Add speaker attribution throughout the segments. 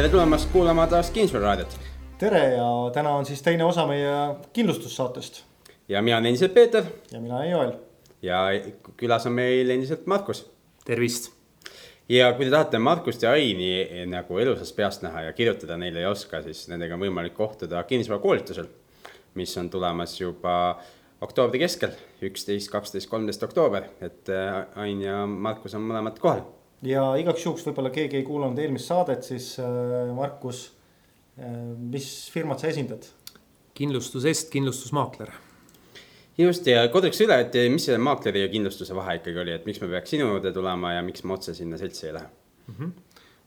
Speaker 1: tere tulemast kuulama taas Kinnisvara-raadiot.
Speaker 2: tere ja täna on siis teine osa meie kindlustussaatest.
Speaker 1: ja mina olen endiselt Peeter.
Speaker 2: ja mina olen Joel.
Speaker 1: ja külas on meil endiselt Markus.
Speaker 3: tervist.
Speaker 1: ja kui te tahate Markust ja Aini nagu elusast peast näha ja kirjutada neile ei oska, siis nendega on võimalik kohtuda kinnisvarakoolitusel, mis on tulemas juba oktoobri keskel, üksteist, kaksteist, kolmteist oktoober, et äh, Ain ja Markus on mõlemad kohal
Speaker 2: ja igaks juhuks võib-olla keegi ei kuulanud eelmist saadet, siis äh, Markus, äh, mis firmat sa esindad?
Speaker 3: kindlustus Est, kindlustusmaakler.
Speaker 1: just ja korraks üle, et mis selle maakleri ja kindlustuse vahe ikkagi oli, et miks me peaks sinu juurde tulema ja miks me otse sinna seltsi ei lähe mm?
Speaker 3: -hmm.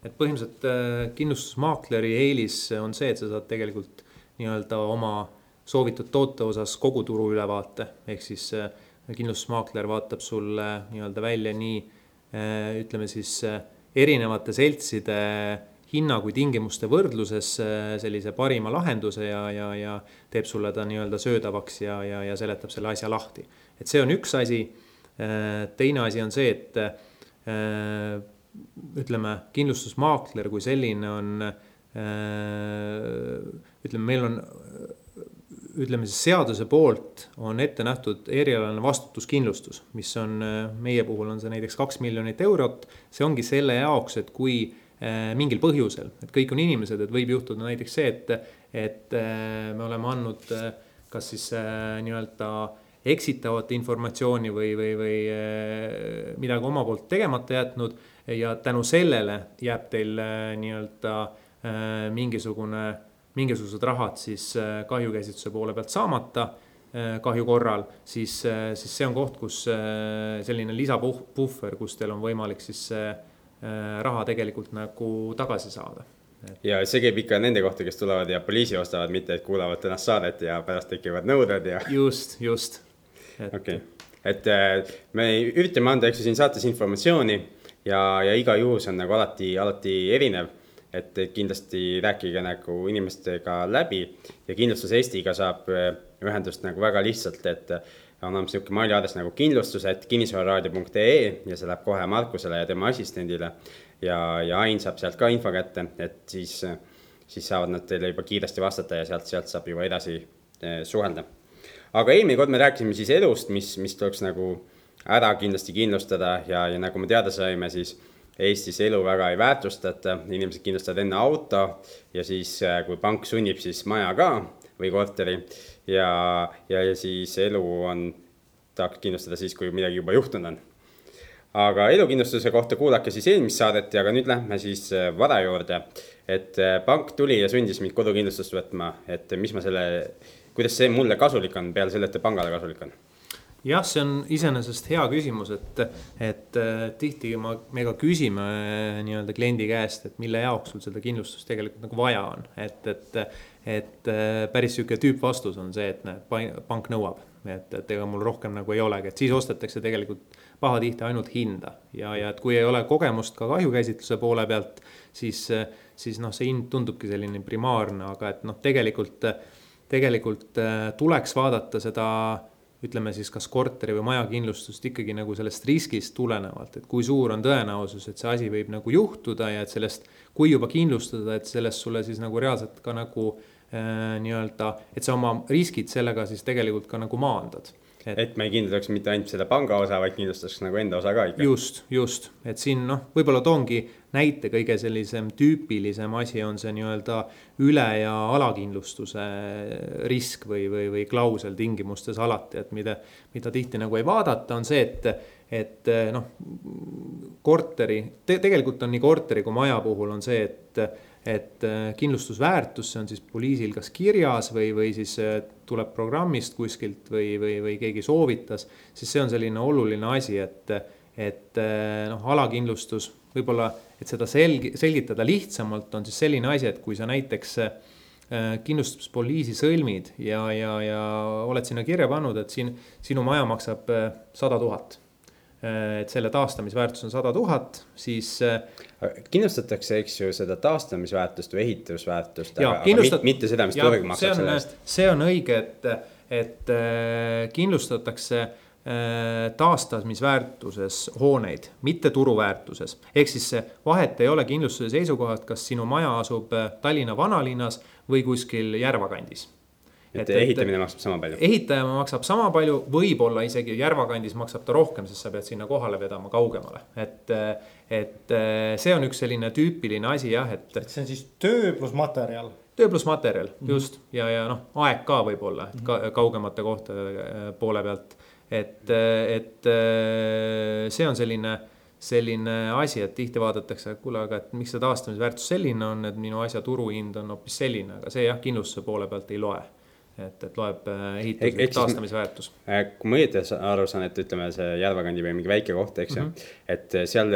Speaker 3: et põhimõtteliselt äh, kindlustusmaakleri eelis on see, et sa saad tegelikult nii-öelda oma soovitud toote osas kogu turu ülevaate, ehk siis kindlustusmaakler vaatab sulle nii-öelda välja nii ütleme siis äh, erinevate seltside hinna kui tingimuste võrdluses äh, sellise parima lahenduse ja, ja, ja teeb sulle ta nii-öelda söödavaks ja, ja, ja seletab selle asja lahti. et see on üks asi. teine asi on see, et ütleme, kindlustusmaakler kui selline on, ütleme, meil on ütleme siis seaduse poolt on ette nähtud erialane vastutuskindlustus, mis on meie puhul on see näiteks kaks miljonit eurot. see ongi selle jaoks, et kui äh, mingil põhjusel, et kõik on inimesed, et võib juhtuda näiteks see, et, et äh, me oleme andnud äh, kas siis nii-öelda eksitavat informatsiooni või, või, või midagi oma poolt tegemata jätnud ja tänu sellele jääb teil nii-öelda mingisugune mingisugused rahad siis äh, kahjukäsitluse poole pealt saamata äh, kahju korral, siis, äh, siis see on koht, kus selline lisapuhver, kus teil on võimalik siis raha tegelikult nagu tagasi saada
Speaker 1: ja see käib ikka nende kohta, kes tulevad ja poliisi ostavad, mitte et kuulavad tänast saadet ja pärast tekivad nõuded ja.
Speaker 3: just, just.
Speaker 1: okei, et me üritame anda, eks ju, siin saates informatsiooni ja, ja iga juhus on nagu alati, alati erinev et kindlasti rääkige nagu inimestega läbi ja kindlustus Eestiga saab äh, ühendust nagu väga lihtsalt, et on olemas niisugune meiliaadress nagu kindlustus, et kinnisvararaadio.ee ja see läheb kohe Markusele ja tema assistendile. ja, ja Ain saab sealt ka info kätte, et siis, siis saavad nad teile juba kiiresti vastata ja sealt, sealt saab juba edasi äh, suhelda. aga eelmine kord me rääkisime siis elust, mis, mis tuleks nagu ära kindlasti kindlustada ja, ja nagu me teada saime, siis Eestis elu väga ei väärtustata, inimesed kindlustavad enne auto ja siis, äh, kui pank sunnib, siis maja ka või korteri. ja, ja, ja siis elu on, tahaks kindlustada siis, kui midagi juba juhtunud on. aga elukindlustuse kohta kuulake siis eelmist saadet ja ka nüüd lähme siis äh, vara juurde. et äh, pank tuli ja sundis mind kodukindlustust võtma, et mis ma selle, kuidas see mulle kasulik on, peale selle, et ta pangale kasulik on
Speaker 3: jah, see on iseenesest hea küsimus, et, et äh, tihti ma, me ka küsime äh, nii-öelda kliendi käest, et mille jaoks sul seda kindlustust tegelikult nagu vaja on, et, et. et äh, päris sihuke tüüpvastus on see, et näed, pank nõuab, et, et ega mul rohkem nagu ei olegi, et siis ostetakse tegelikult pahatihti ainult hinda ja, ja et kui ei ole kogemust ka kahjukäsitluse poole pealt, siis, siis noh, see hind tundubki selline primaarne, aga et noh, tegelikult, tegelikult tuleks vaadata seda ütleme siis kas korteri või maja kindlustust ikkagi nagu sellest riskist tulenevalt, et kui suur on tõenäosus, et see asi võib nagu juhtuda ja et sellest, kui juba kindlustada, et sellest sulle siis nagu reaalselt ka nagu äh, nii-öelda, et sa oma riskid sellega siis tegelikult ka nagu maandad
Speaker 1: et, et me ei kindlustaks mitte ainult seda panga osa, vaid kindlustaks nagu enda osa ka ikka.
Speaker 3: just, just, et siin noh, võib-olla toongi näite kõige sellisem tüüpilisem asi on see nii-öelda üle- ja alakindlustuse risk või, või, või klausel tingimustes alati, et mida, mida tihti nagu ei vaadata, on see, et et noh, korteri te,, tegelikult on nii korteri kui maja puhul on see, et et kindlustusväärtus, see on siis poliisil kas kirjas või, või siis tuleb programmist kuskilt või, või, või keegi soovitas, siis see on selline oluline asi, et, et noh, alakindlustus võib-olla, et seda selgi-, selgitada lihtsamalt, on siis selline asi, et kui sa näiteks kindlustuspoliisi sõlmid ja, ja, ja oled sinna kirja pannud, et siin sinu maja maksab sada tuhat Äh, et selle taastamisväärtus on sada tuhat, siis. Äh,
Speaker 1: kindlustatakse, eks ju, seda taastamisväärtust või ehitusväärtust, aga, kindlustat... aga mitte seda, mis turg maksab selle eest.
Speaker 3: see on õige, et, et äh, kindlustatakse taastamisväärtuses hooneid, mitte turuväärtuses. ehk siis vahet ei ole kindlustuse seisukohalt, kas sinu maja asub Tallinna vanalinnas või kuskil Järva kandis
Speaker 1: et ehitamine maksab sama palju.
Speaker 3: ehitaja maksab sama palju, võib-olla isegi Järva kandis maksab ta rohkem, sest sa pead sinna kohale vedama kaugemale, et. et see on üks selline tüüpiline asi jah, et.
Speaker 2: see on siis töö pluss materjal.
Speaker 3: töö pluss materjal mm, -hmm. just ja, ja noh, aeg ka võib-olla, et ka, kaugemate kohtade äh, poole pealt. Et, et see on selline selline asi, et tihti vaadatakse, et kuule, aga et miks see taastamisväärtus selline on, et minu asja turuhind on hoopis selline, aga see jah, kindlustuse poole pealt ei loe et, et loeb äh, ehituslik taastamisväärtus.
Speaker 1: Äh, kui ma õieti aru saan, et ütleme, see Järvakandi või mingi väike koht, eks ju mm -hmm., et äh, seal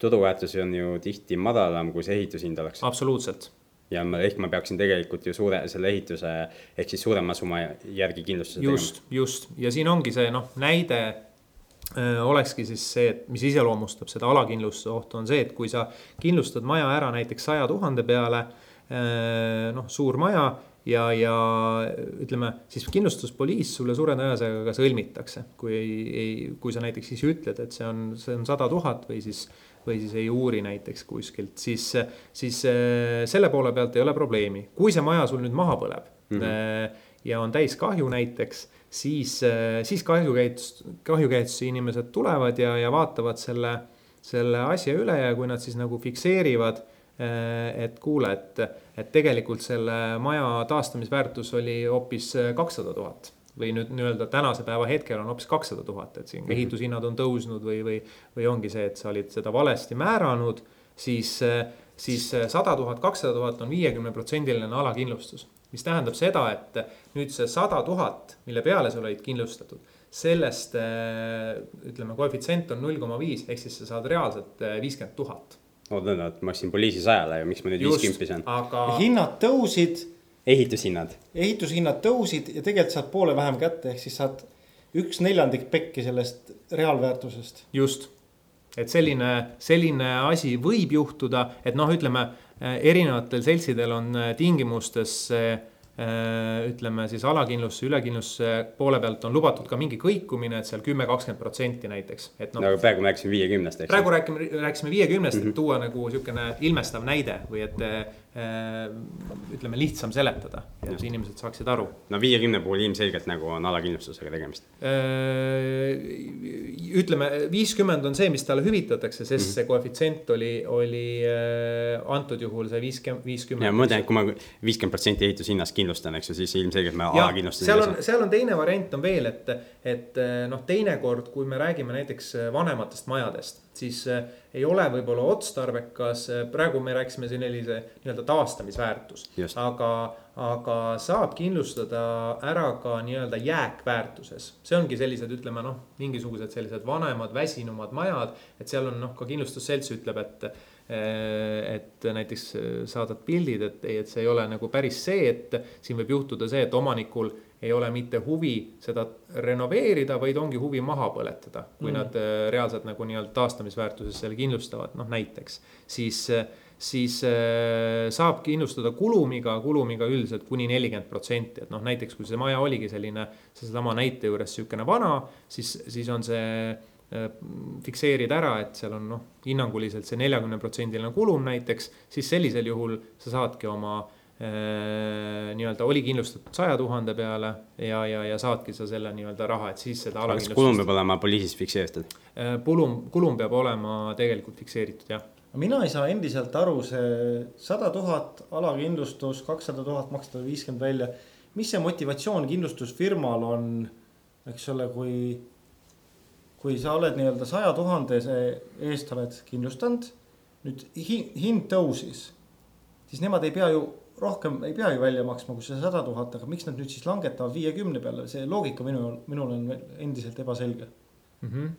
Speaker 1: turuväärtus on ju tihti madalam, kui see ehitushind oleks.
Speaker 3: absoluutselt.
Speaker 1: Ja ma, ehk ma peaksin tegelikult ju suure, selle ehituse ehk siis suurema summa järgi kindlustuse
Speaker 3: just, tegema. just, ja siin ongi see noh, näide öö, olekski siis see, et mis iseloomustab seda alakindlustuse ohtu, on see, et kui sa kindlustad maja ära näiteks saja tuhande peale, noh, suur maja ja, ja ütleme siis kindlustuspoliis sulle suure tõenäosusega ka sõlmitakse, kui ei, ei, kui sa näiteks siis ütled, et see on, see on sada tuhat või siis, või siis ei uuri näiteks kuskilt, siis, siis äh, selle poole pealt ei ole probleemi. kui see maja sul nüüd maha põleb mm -hmm. ja on täis kahju näiteks, siis, äh, siis kahjukäitus, kahjukäituse inimesed tulevad ja, ja vaatavad selle, selle asja üle ja kui nad siis nagu fikseerivad et kuule, et, et tegelikult selle maja taastamisväärtus oli hoopis kakssada tuhat või nüüd nii-öelda tänase päeva hetkel on hoopis kakssada tuhat, et siin -hmm. ehitushinnad on tõusnud või, või, või ongi see, et sa olid seda valesti määranud, siis, siis sada tuhat, kakssada tuhat on viiekümneprotsendiline alakindlustus. mis tähendab seda, et nüüd see sada tuhat, mille peale sa olid kindlustatud, sellest ütleme, koefitsient on null koma viis, ehk siis sa saad reaalselt viiskümmend tuhat
Speaker 1: oota, oota, ma ostsin poliisi sajale ja miks ma nüüd viiskümmend saan
Speaker 2: aga...? hinnad tõusid.
Speaker 1: Ehitushinnad.
Speaker 2: ehitushinnad tõusid ja tegelikult saad poole vähem kätte, ehk siis saad üks neljandik pekki sellest reaalväärtusest.
Speaker 3: just, et selline, selline asi võib juhtuda, et noh, ütleme erinevatel seltsidel on tingimustes see Äh, ütleme siis alakindlustuse, ülekindlustuse poole pealt on lubatud ka mingi kõikumine, et seal kümme, kakskümmend protsenti näiteks, et
Speaker 1: noh. no praegu me rääkisime viiekümnest, eks.
Speaker 3: praegu räägime, rääkisime viiekümnest mm, -hmm. et mhm. tuua nagu sihukene ilmestav näide või et ütleme, lihtsam seletada, et inimesed saaksid aru.
Speaker 1: no viiekümne puhul ilmselgelt nagu on alakindlustusega tegemist
Speaker 3: äh,. ütleme, viiskümmend on see, mis talle hüvitatakse, sest mm -hmm. see koefitsient oli, oli äh, antud juhul see viiskümmend, viiskümmend.
Speaker 1: ja ma mõtlen, et kui ma viiskümmend protsenti ehitushinnast kindlustan, eks ju, siis ilmselgelt ma alakindlustan.
Speaker 3: seal on, seal on teine variant on veel, et, et noh, teinekord, kui me räägime näiteks vanematest majadest, siis eh, ei ole võib-olla otstarbekas, eh, praegu me rääkisime sellise nii-öelda taastamisväärtus. aga, aga saab kindlustada ära ka nii-öelda jääkväärtuses. see ongi sellised, ütleme noh, mingisugused sellised vanemad, väsinumad majad, et seal on noh, ka kindlustusselts ütleb, et Äh, et näiteks saadad pildid, et ei, et see ei ole nagu päris see, et siin võib juhtuda see, et omanikul ei ole mitte huvi seda renoveerida, vaid ongi huvi maha põletada. kui mm. nad äh, reaalselt nagu nii-öelda taastamisväärtuses selle kindlustavad, noh näiteks, siis, siis saab kindlustada kulumiga, kulumiga üldiselt kuni nelikümmend protsenti, et noh, näiteks kui see maja oligi selline, seesama näite juures sihukene vana, siis, siis on see Äh, fikseerida ära, et seal on noh, hinnanguliselt see neljakümne protsendiline kulum näiteks, siis sellisel juhul sa saadki oma äh, nii-öelda oli kindlustatud saja tuhande peale ja, ja, ja saadki sa selle nii-öelda raha, et siis seda.
Speaker 1: kas kulum peab olema poliisis fikseeritud?
Speaker 3: kulum, kulum peab olema tegelikult fikseeritud, jah
Speaker 2: mina ei saa endiselt aru, see sada tuhat alakindlustus, kakssada tuhat makstakse viiskümmend välja. mis see motivatsioon kindlustusfirmal on, eks ole, kui kui sa oled nii-öelda saja tuhandese eest oled kindlustanud, nüüd hind tõusis, siis nemad ei pea ju rohkem ei pea ju välja maksma kui see sada tuhat, aga miks nad nüüd siis langetavad viiekümne peale, see loogika minu, minul on endiselt ebaselge mm.
Speaker 3: -hmm.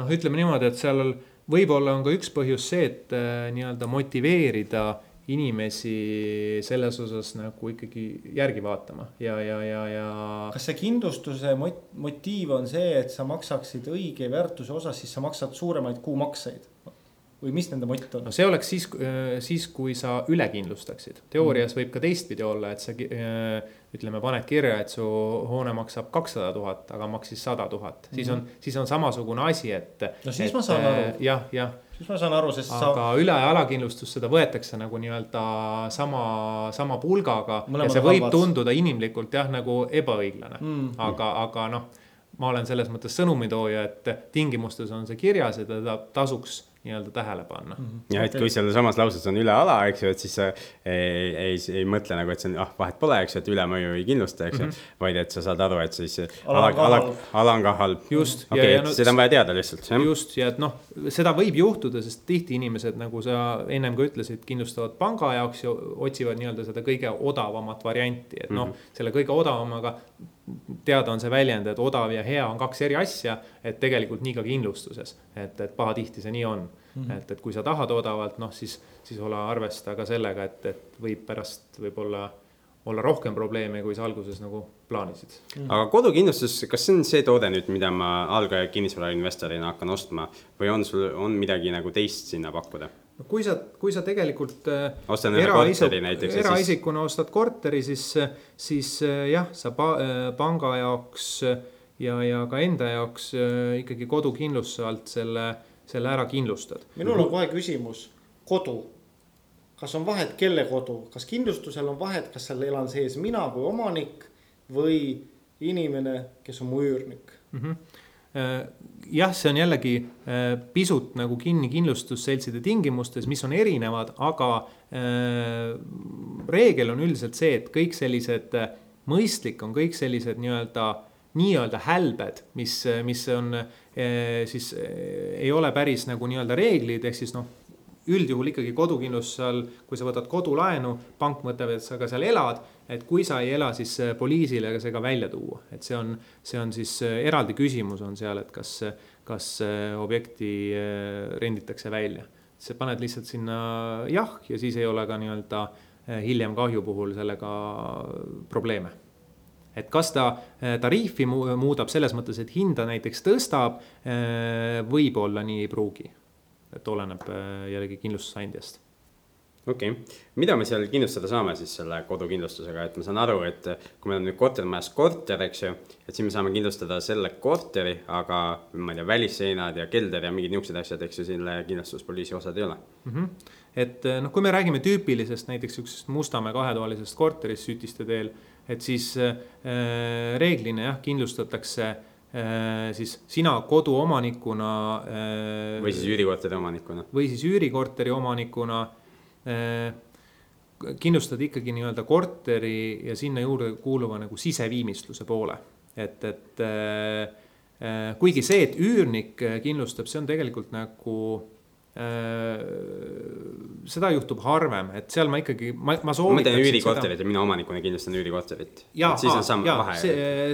Speaker 3: noh, ütleme niimoodi, et seal võib-olla on ka üks põhjus see, et äh, nii-öelda motiveerida inimesi selles osas nagu ikkagi järgi vaatama ja, ja, ja, ja.
Speaker 2: kas see kindlustuse mot-, motiiv on see, et sa maksaksid õige väärtuse osas, siis sa maksad suuremaid kuumakseid? Või mis nende mott on
Speaker 3: no see oleks siis, siis kui sa üle kindlustaksid. teoorias võib ka teistpidi olla, et sa ütleme, paned kirja, et su hoone maksab kakssada tuhat, aga maksis sada tuhat, siis on, siis on samasugune asi, et.
Speaker 2: no siis
Speaker 3: et,
Speaker 2: ma saan aru.
Speaker 3: jah, jah
Speaker 2: siis ma saan aru, sest
Speaker 3: aga sa... üle- ja alakindlustus, seda võetakse nagu nii-öelda sama, sama pulgaga. ja see võib halvad. tunduda inimlikult jah, nagu ebaõiglane mm., aga, aga noh, ma olen selles mõttes sõnumitooja, et tingimustes on see kirjas ja teda tasuks nii-öelda tähele panna mm.
Speaker 1: -hmm. ja et kui seal samas lauses on üle-ala, eks ju, et siis sa ei, ei, ei mõtle nagu, et see on, ah, vahet pole, eks ju, et ülemõju ei kindlusta, eks ju mm -hmm.. vaid et sa saad aru, et siis ala, ala, ala on ka halb.
Speaker 3: just.
Speaker 1: okei okay,, et no, seda on vaja teada lihtsalt,
Speaker 3: just, ja et noh, seda võib juhtuda, sest tihti inimesed, nagu sa ennem ka ütlesid, kindlustavad panga jaoks ja otsivad nii-öelda seda kõige odavamat varianti, et noh mm -hmm., selle kõige odavamaga teada on see väljend, et odav ja hea on kaks eri asja, et tegelikult nii ka kindlustuses, et, et pahatihti see nii on mm. -hmm. et, et kui sa tahad odavalt, noh siis, siis ole arvesta ka sellega, et, et võib pärast võib-olla olla rohkem probleeme, kui sa alguses nagu plaanisid
Speaker 1: mm. -hmm. aga kodukindlustus, kas see on see toode nüüd, mida ma algaja kinnisvarainvestorina hakkan ostma või on sul, on midagi nagu teist sinna pakkuda?
Speaker 3: No kui sa, kui sa tegelikult
Speaker 1: äh, ostan ühe korteri näiteks.
Speaker 3: eraisikuna siis... ostad korteri, siis, siis äh, jah, sa pa, äh, panga jaoks ja, ja ka enda jaoks ikkagi kodukindlustuse alt selle, selle ära kindlustad.
Speaker 2: minul on kohe küsimus, kodu. kas on vahet, kelle kodu, kas kindlustusel on vahet, kas seal elan sees mina kui omanik või inimene, kes on mu üürnik mm? -hmm
Speaker 3: jah, see on jällegi äh, pisut nagu kinni kindlustusseltside tingimustes, mis on erinevad, aga äh, reegel on üldiselt see, et kõik sellised, mõistlik on kõik sellised nii-öelda, nii-öelda hälbed, mis, mis on siis ei ole päris nagu nii-öelda reeglid, ehk siis noh üldjuhul ikkagi kodukindlustuse all, kui sa võtad kodulaenu, pank mõtleb, et sa ka seal elad. Et kui sa ei ela, siis äh, poliisile see ka välja tuua, et see on, see on siis äh, eraldi küsimus on seal, et kas, kas äh, objekti renditakse välja. sa paned lihtsalt sinna jah, ja siis ei ole ka nii-öelda hiljem kahju puhul sellega probleeme. Et kas ta tariifi muudab selles mõttes, et hinda näiteks tõstab, võib-olla nii ei pruugi. Et oleneb jällegi kindlustusandjast
Speaker 1: okei okay., mida me seal kindlustada saame siis selle kodukindlustusega, et ma saan aru, et kui meil on nüüd kortermajas korter, eks ju, et siis me saame kindlustada selle korteri, aga ma ei tea, välisseinad ja kelder ja mingid niisugused asjad, eks ju, selle kindlustuspoliisi osad ei ole mm.
Speaker 3: -hmm. et äh, noh, kui me räägime tüüpilisest näiteks niisugusest Mustamäe kahetoalisest korterist Sütiste teel, et siis äh, reeglina jah, kindlustatakse äh, Äh, siis sina koduomanikuna.
Speaker 1: Või siis üürikorteri omanikuna.
Speaker 3: või siis üürikorteri omanikuna äh, kindlustad ikkagi nii-öelda korteri ja sinna juurde kuuluva nagu siseviimistluse poole. et, et kuigi see, et üürnik kindlustab, see on tegelikult nagu seda juhtub harvem, et seal ma ikkagi, ma, ma soovitan.
Speaker 1: ma teen üürikorterit ja mina omanikuna kindlustan üürikorterit.
Speaker 3: siis on samm vahe.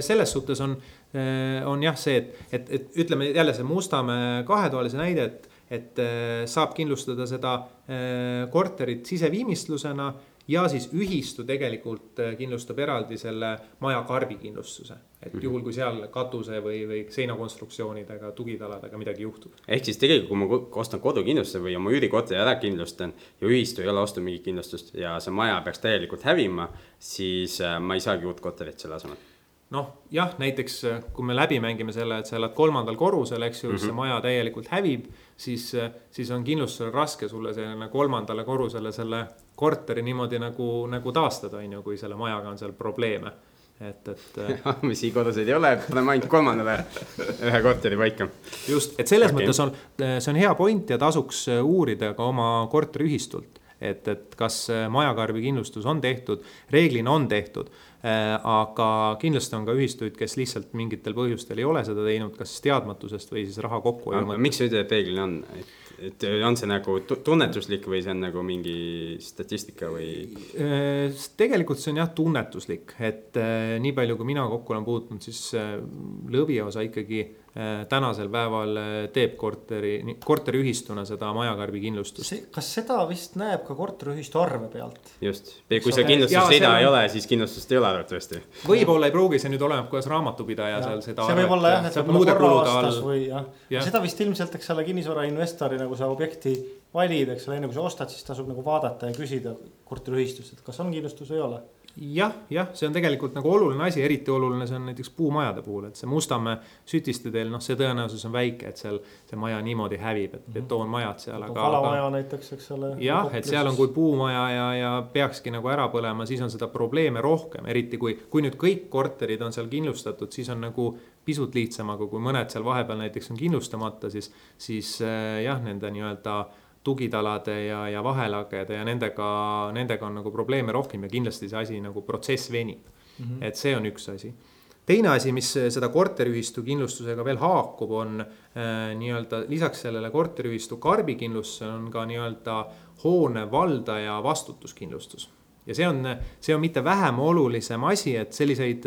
Speaker 3: selles suhtes on Äh, on jah see, et, et, et ütleme jälle see Mustamäe kahetoalise näide, et, et äh, saab kindlustada seda äh, korterit siseviimistlusena ja siis ühistu tegelikult kindlustab eraldi selle maja karbikindlustuse. et mhm. juhul, kui seal katuse või, või seinakonstruktsioonidega, tugitaladega midagi juhtub.
Speaker 1: ehk siis tegelikult, kui ma ostan kodukindlustuse või oma üürikorteri ära kindlustan ja ühistu ei ole ostnud mingit kindlustust ja see maja peaks täielikult hävima, siis ma ei saagi uut korterit selle asemel
Speaker 3: noh, jah, näiteks äh, kui me läbi mängime selle, et sa elad kolmandal korrusel, eks ju mm, -hmm. see maja täielikult hävib, siis, äh, siis on kindlustusel raske sulle selline kolmandale korrusele selle korteri niimoodi nagu, nagu taastada, on ju, kui selle majaga on seal probleeme. et, et
Speaker 1: äh, mis koduseid ei ole, paneme ainult kolmandale ühe korteri paika.
Speaker 3: just, et selles okay. mõttes on, see on hea point ja tasuks uurida ka oma korteriühistult et, et kas majakarbi kindlustus on tehtud, reeglina on tehtud aga kindlasti on ka ühistuid, kes lihtsalt mingitel põhjustel ei ole seda teinud, kas teadmatusest või siis raha kokkuhoiu
Speaker 1: miks et reeglina on, et on see nagu tunnetuslik või see on nagu mingi statistika või?
Speaker 3: Äh, tegelikult see on jah tunnetuslik, et äh, nii palju, kui mina kokku olen puutunud, siis lõviosa ikkagi Äh, tänasel päeval äh, teeb korteri, korteriühistuna seda majakarbi kindlustust.
Speaker 2: kas seda vist näeb ka korteriühistu arve pealt?
Speaker 1: just, kui seal kindlustusrida ei ole, siis kindlustust ei ole arvatavasti.
Speaker 3: võib-olla ei pruugi, see nüüd oleneb, kuidas raamatupidaja ja. seal seda.
Speaker 2: see võib olla jah, et võib-olla korra aastas või jah ja., seda vist ilmselt, eks ole, kinnisvarainvestori nagu see objekti valid, eks ole, enne kui sa ostad, siis tasub nagu vaadata ja küsida korteriühistust, et kas on kindlustus või ei ole
Speaker 3: jah, jah, see on tegelikult nagu oluline asi, eriti oluline see on näiteks puumajade puhul, et see Mustamäe sütiste teel, noh, see tõenäosus on väike, et seal see maja niimoodi hävib, et mhm. betoonmajad seal,
Speaker 2: aga. kalamaja aga, näiteks, eks ole.
Speaker 3: jah, et seal on, kui puumaja ja, ja peakski nagu ära põlema, siis on seda probleeme rohkem, eriti kui, kui nüüd kõik korterid on seal kindlustatud, siis on nagu pisut lihtsam, aga kui mõned seal vahepeal näiteks on kindlustamata, siis, siis äh, jah, nende nii-öelda tugitalade ja, ja vahelagede ja nendega, nendega on nagu probleeme rohkem ja kindlasti see asi nagu protsess venib mm. -hmm. et see on üks asi. teine asi, mis seda korteriühistu kindlustusega veel haakub, on äh, nii-öelda lisaks sellele korteriühistu karbikindlustusele on ka nii-öelda hoone valdaja vastutuskindlustus. ja see on, see on mitte vähem olulisem asi, et selliseid,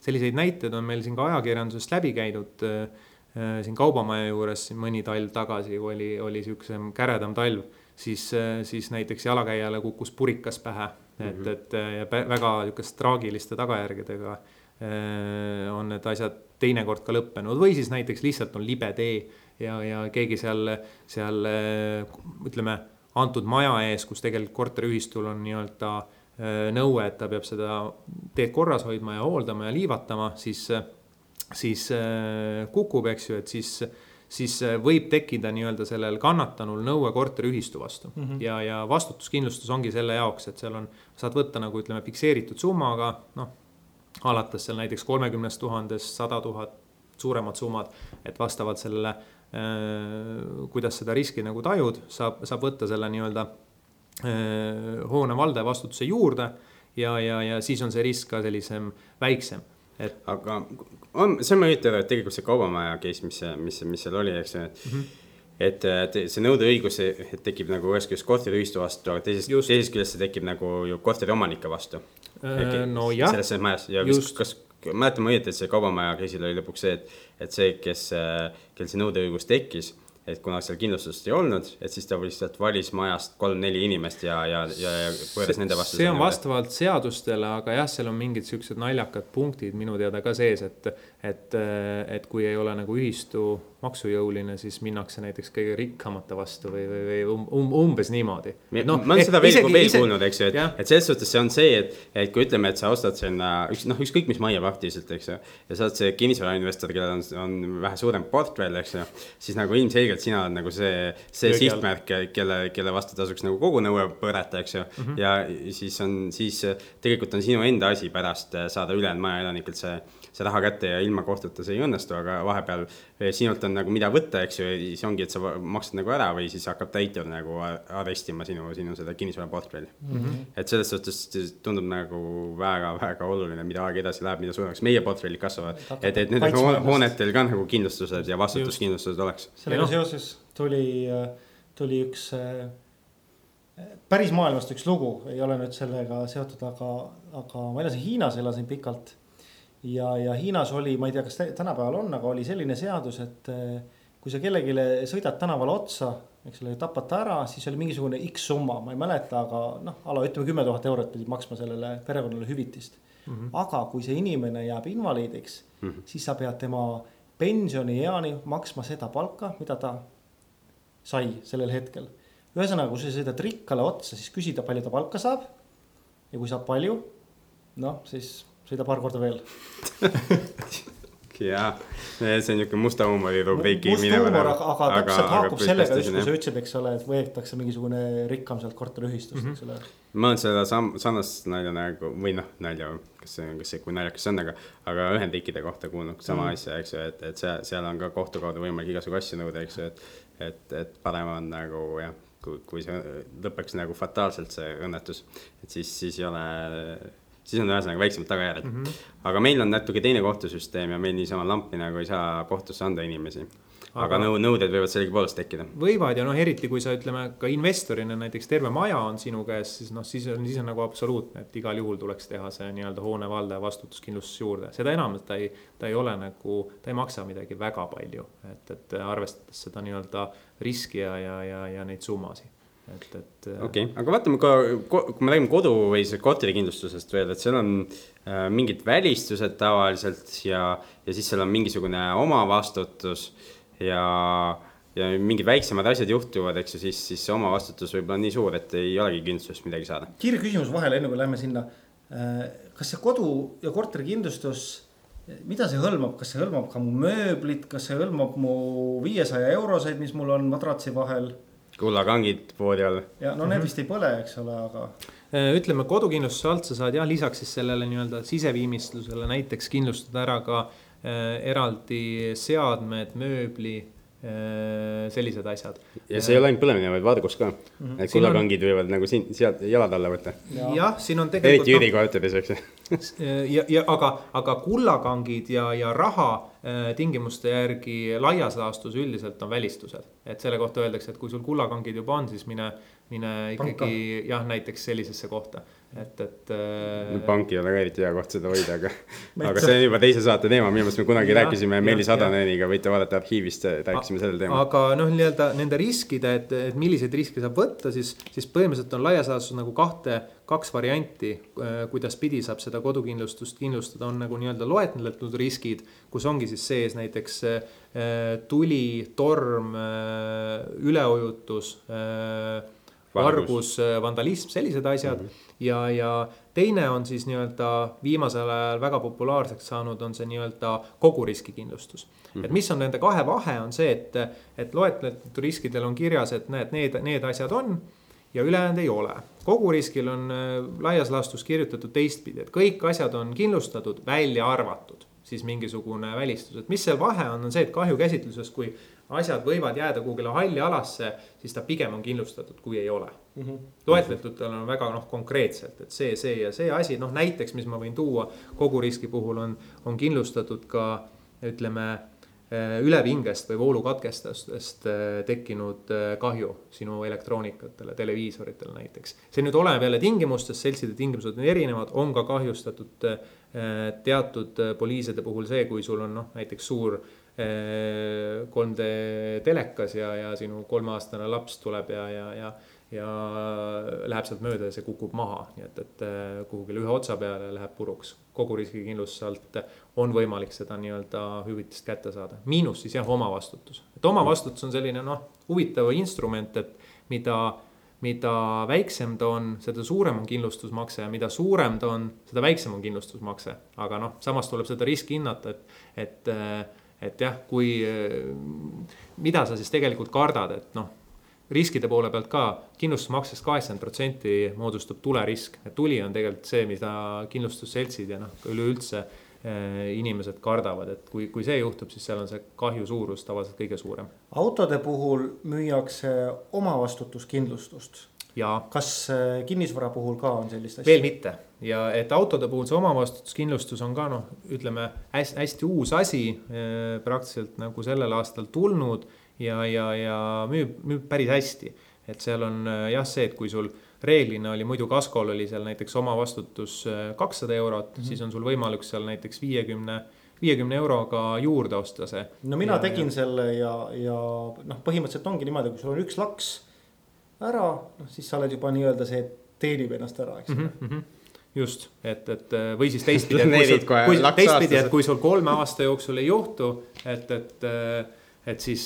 Speaker 3: selliseid näiteid on meil siin ka ajakirjandusest läbi käidud äh, Äh, siin Kaubamaja juures siin mõni talv tagasi oli, oli siuksem käredam talv, siis, äh, siis näiteks jalakäijale kukkus purikas pähe, et mm, -hmm. et ja väga niisugust traagiliste tagajärgedega äh, on need asjad teinekord ka lõppenud või siis näiteks lihtsalt on libe tee ja, ja keegi seal, seal ütleme, antud maja ees, kus tegelikult korteriühistul on nii-öelda nõue, et ta peab seda teed korras hoidma ja hooldama ja liivatama, siis siis äh, kukub, eks ju, et siis, siis äh, võib tekkida nii-öelda sellel kannatanul nõue korteriühistu vastu mm. -hmm. ja, ja vastutuskindlustus ongi selle jaoks, et seal on, saad võtta nagu ütleme, fikseeritud summaga, noh, alates seal näiteks kolmekümnest tuhandest, sada tuhat, suuremad summad, et vastavalt sellele äh,, kuidas seda riski nagu tajud, saab, saab võtta selle nii-öelda hoone valdaja vastutuse juurde ja, ja, ja siis on see risk ka sellisem väiksem
Speaker 1: et. aga on, see on huvitav, et tegelikult see kaubamaja case, mis, mis, mis seal oli, eks ju, et mm. -hmm et, et see nõudeõigus tekib nagu ühest küljest korteriühistu vastu, aga teisest, teisest küljest see tekib nagu ju korteriomanike vastu.
Speaker 3: Äh, no jah.
Speaker 1: selles majas ja vist, kas, mäletan ma õieti, et see kaubamaja case'il oli lõpuks see, et, et see, kes, kel see nõudeõigus tekkis et kuna seal kindlustust ei olnud, et siis ta lihtsalt valis majast kolm-neli inimest ja, ja, ja, ja pööras nende vastu.
Speaker 3: see on vastavalt seadustele, aga jah, seal on mingid siuksed naljakad punktid minu teada ka sees, et, et, et kui ei ole nagu ühistu maksujõuline, siis minnakse näiteks kõige rikkamate vastu või, või, või um, um, umbes niimoodi.
Speaker 1: No, ma olen seda veel, veel ise... kuulnud, eks ju, et, et selles suhtes see on see, et, et kui ütleme, et sa ostad sinna üks, noh, ükskõik mis majja praktiliselt, eks ju. ja sa oled see kinnisvarainvestor, kellel on, on vähe suurem portfell, eks ju. siis nagu ilmselgelt sina oled nagu see, see Jõgi sihtmärk, kelle, kelle vastu tasuks nagu kogu nõue põrata, eks ju mm. -hmm. ja siis on, siis tegelikult on sinu enda asi pärast saada ülejäänud maja elanikelt see see raha kätte ja ilma kohtuta see ei õnnestu, aga vahepeal eh, sinult on nagu mida võtta, eks ju, ja siis ongi, et sa maksad nagu ära või siis hakkab täitur nagu arestima sinu, sinu seda kinnisvaraportfelli mm. -hmm. et selles suhtes tundub nagu väga-väga oluline, mida aeg edasi läheb, mida suuremaks meie portfellid kasvavad. et, et nendel hoonetel ka nagu kindlustused ja vastutuskindlustused oleks.
Speaker 2: sellega seoses tuli, tuli üks eh, päris maailmast üks lugu, ei ole nüüd sellega seotud, aga, aga ma elasin Hiinas, elasin pikalt ja, ja Hiinas oli, ma ei tea, kas tänapäeval on, aga oli selline seadus, et eh, kui sa kellelegi sõidad tänavale otsa, eks ole, tapad ta ära, siis oli mingisugune X summa, ma ei mäleta, aga noh, a la ütleme kümme tuhat eurot pidid maksma sellele perekonnale hüvitist mm. -hmm. aga kui see inimene jääb invaliidiks mm, -hmm. siis sa pead tema pensionieani maksma seda palka, mida ta sai sellel hetkel. ühesõnaga, kui sa sõidad rikkale otsa, siis küsida, palju ta palka saab. ja kui saab palju, noh, siis sõida paar korda veel
Speaker 1: jah, see on niuke musta huumori rubriiki.
Speaker 2: must huumor, aga, aga täpselt haakub sellega just, kui sa ütlesid, eks ole, et võetakse mingisugune rikkam sealt korteriühistust mm, -hmm. eks ole.
Speaker 1: ma olen seda sam-, sarnast nalja nagu või noh, nalja, kas see, kas see, kui naljakas see on, aga, aga Ühendriikide kohta kuulnud sama mm -hmm. asja, eks ju, et, et seal, seal on ka kohtu kaudu võimalik igasugu asju nõuda, eks ju, et, et, et parem on nagu jah, kui, kui see lõpeks nagu fataalselt, see õnnetus, et siis, siis ei ole siis on ühesõnaga väiksemad tagajärjed mm. -hmm. aga meil on natuke teine kohtusüsteem ja meil niisama lampi nagu ei saa kohtusse anda inimesi. aga, aga nõu-, nõuded võivad sellegipoolest tekkida.
Speaker 3: võivad ja noh, eriti kui sa ütleme ka investorina näiteks terve maja on sinu käes, siis noh, siis on, siis on nagu absoluutne, et igal juhul tuleks teha see nii-öelda hoone valdaja vastutuskindlustus juurde. seda enam, et ta ei, ta ei ole nagu, ta ei maksa midagi väga palju, et, et arvestades seda nii-öelda riski ja, ja, ja, ja neid summasid et, et.
Speaker 1: Äh, okei okay., aga vaatame ka, kui me räägime kodu või see korterikindlustusest veel, et seal on äh, mingid välistused tavaliselt ja, ja siis seal on mingisugune omavastutus ja ja mingid väiksemad asjad juhtuvad, eks ju, siis, siis see omavastutus võib-olla on nii suur, et ei olegi kindlustusest midagi saada.
Speaker 2: kiire küsimus vahele, enne kui lähme sinna. Äh, kas see kodu ja korterikindlustus, mida see hõlmab, kas see hõlmab ka mu mööblit, kas see hõlmab mu viiesaja euroseid, mis mul on madratsi vahel?
Speaker 1: Kullakangid voodi all.
Speaker 2: ja no need vist ei põle, eks ole, aga.
Speaker 3: Äh, ütleme kodukindlustuse alt sa saad jah, lisaks siis sellele nii-öelda siseviimistlusele näiteks kindlustada ära ka äh, eraldi seadmed, mööbli äh, sellised asjad.
Speaker 1: ja see ei ole ainult põlemine, vaid vargus ka mm. -hmm. et kullakangid on... võivad nagu siin, sealt jalad alla võtta.
Speaker 3: jah, siin on tegelikult.
Speaker 1: eriti üürikorteris, eks ju
Speaker 3: ja, ja aga, aga kullakangid ja, ja raha tingimuste järgi laias laastus üldiselt on välistused. et selle kohta öeldakse, et kui sul kullakangid juba on, siis mine, mine ikkagi jah, näiteks sellisesse kohta et, et
Speaker 1: äh.... pank ei ole ka eriti hea koht seda hoida, aga aga see on juba teise saate teema, minu meelest me kunagi ja, rääkisime Meelis Adaneniga, võite vaadata arhiivist, rääkisime sellel teemal.
Speaker 3: aga noh, nii-öelda nende riskide, et, et milliseid riske saab võtta, siis, siis põhimõtteliselt on laias laastus nagu kahte, kaks varianti, äh, kuidas pidi saab seda kodukindlustust kindlustada, on nagu nii-öelda loetletud riskid, kus ongi siis sees näiteks äh, tuli, torm äh,, üleujutus äh, vargus, äh, vandalism, sellised asjad mm. -hmm. Ja, ja teine on siis nii-öelda viimasel ajal väga populaarseks saanud, on see nii-öelda kogu riskikindlustus mm. -hmm. et mis on nende kahe vahe, on see, et, et loetletud riskidel on kirjas, et näed, need, need asjad on ja ülejäänud ei ole. kogu riskil on äh, laias laastus kirjutatud teistpidi, et kõik asjad on kindlustatud, välja arvatud siis mingisugune välistus, et mis seal vahe on, on see, et kahjukäsitluses, kui asjad võivad jääda kuhugile halli alasse, siis ta pigem on kindlustatud, kui ei ole mm. -hmm. loetletutel on väga noh, konkreetselt, et see, see ja see asi, noh näiteks, mis ma võin tuua kogu riski puhul on, on kindlustatud ka ütleme eh, ülevingest või voolukatkestustest eh, tekkinud eh, kahju sinu elektroonikatele, televiisoritele näiteks. see nüüd oleneb jälle tingimustest, seltside tingimused on erinevad, on ka kahjustatud teatud poliiside puhul see, kui sul on noh, näiteks suur 3D telekas ja, ja sinu kolmeaastane laps tuleb ja, ja, ja ja läheb sealt mööda ja see kukub maha, nii et, et äh, kuhugile ühe otsa peale läheb puruks. kogu riskikindlustuse alt on võimalik seda nii-öelda hüvitist kätte saada, miinus siis jah, omavastutus. et omavastutus on selline noh, huvitav instrument, et mida, mida väiksem ta on, seda suurem on kindlustusmakse ja mida suurem ta on, seda väiksem on kindlustusmakse. aga noh, samas tuleb seda riski hinnata, et, et äh, et jah, kui, mida sa siis tegelikult kardad, et noh, riskide poole pealt ka kindlustusmaksest kaheksakümmend protsenti moodustub tulerisk. et tuli on tegelikult see, mida kindlustusseltsid ja noh, üleüldse eh, inimesed kardavad, et kui, kui see juhtub, siis seal on see kahju suurus tavaliselt kõige suurem.
Speaker 2: autode puhul müüakse omavastutuskindlustust kas äh, kinnisvara puhul ka on sellist
Speaker 3: asja? veel mitte ja et autode puhul see omavastutuskindlustus on ka noh, ütleme hästi, hästi uus asi, äh, praktiliselt nagu sellel aastal tulnud ja, ja, ja müüb, müüb päris hästi. et seal on äh, jah, see, et kui sul reeglina oli muidu kaskol oli seal näiteks omavastutus kakssada eurot mm, -hmm. siis on sul võimalik seal näiteks viiekümne viiekümne euroga juurde osta see.
Speaker 2: no mina ja, tegin ja... selle ja, ja noh, põhimõtteliselt ongi niimoodi, kui sul on üks laks ära, noh siis sa oled juba nii-öelda see teenib ennast ära, eks
Speaker 3: ole mm -hmm just, et, et või siis teistpidi, et kui sul, kui teistpidi, et kui sul kolme aasta jooksul ei juhtu, et, et, et siis,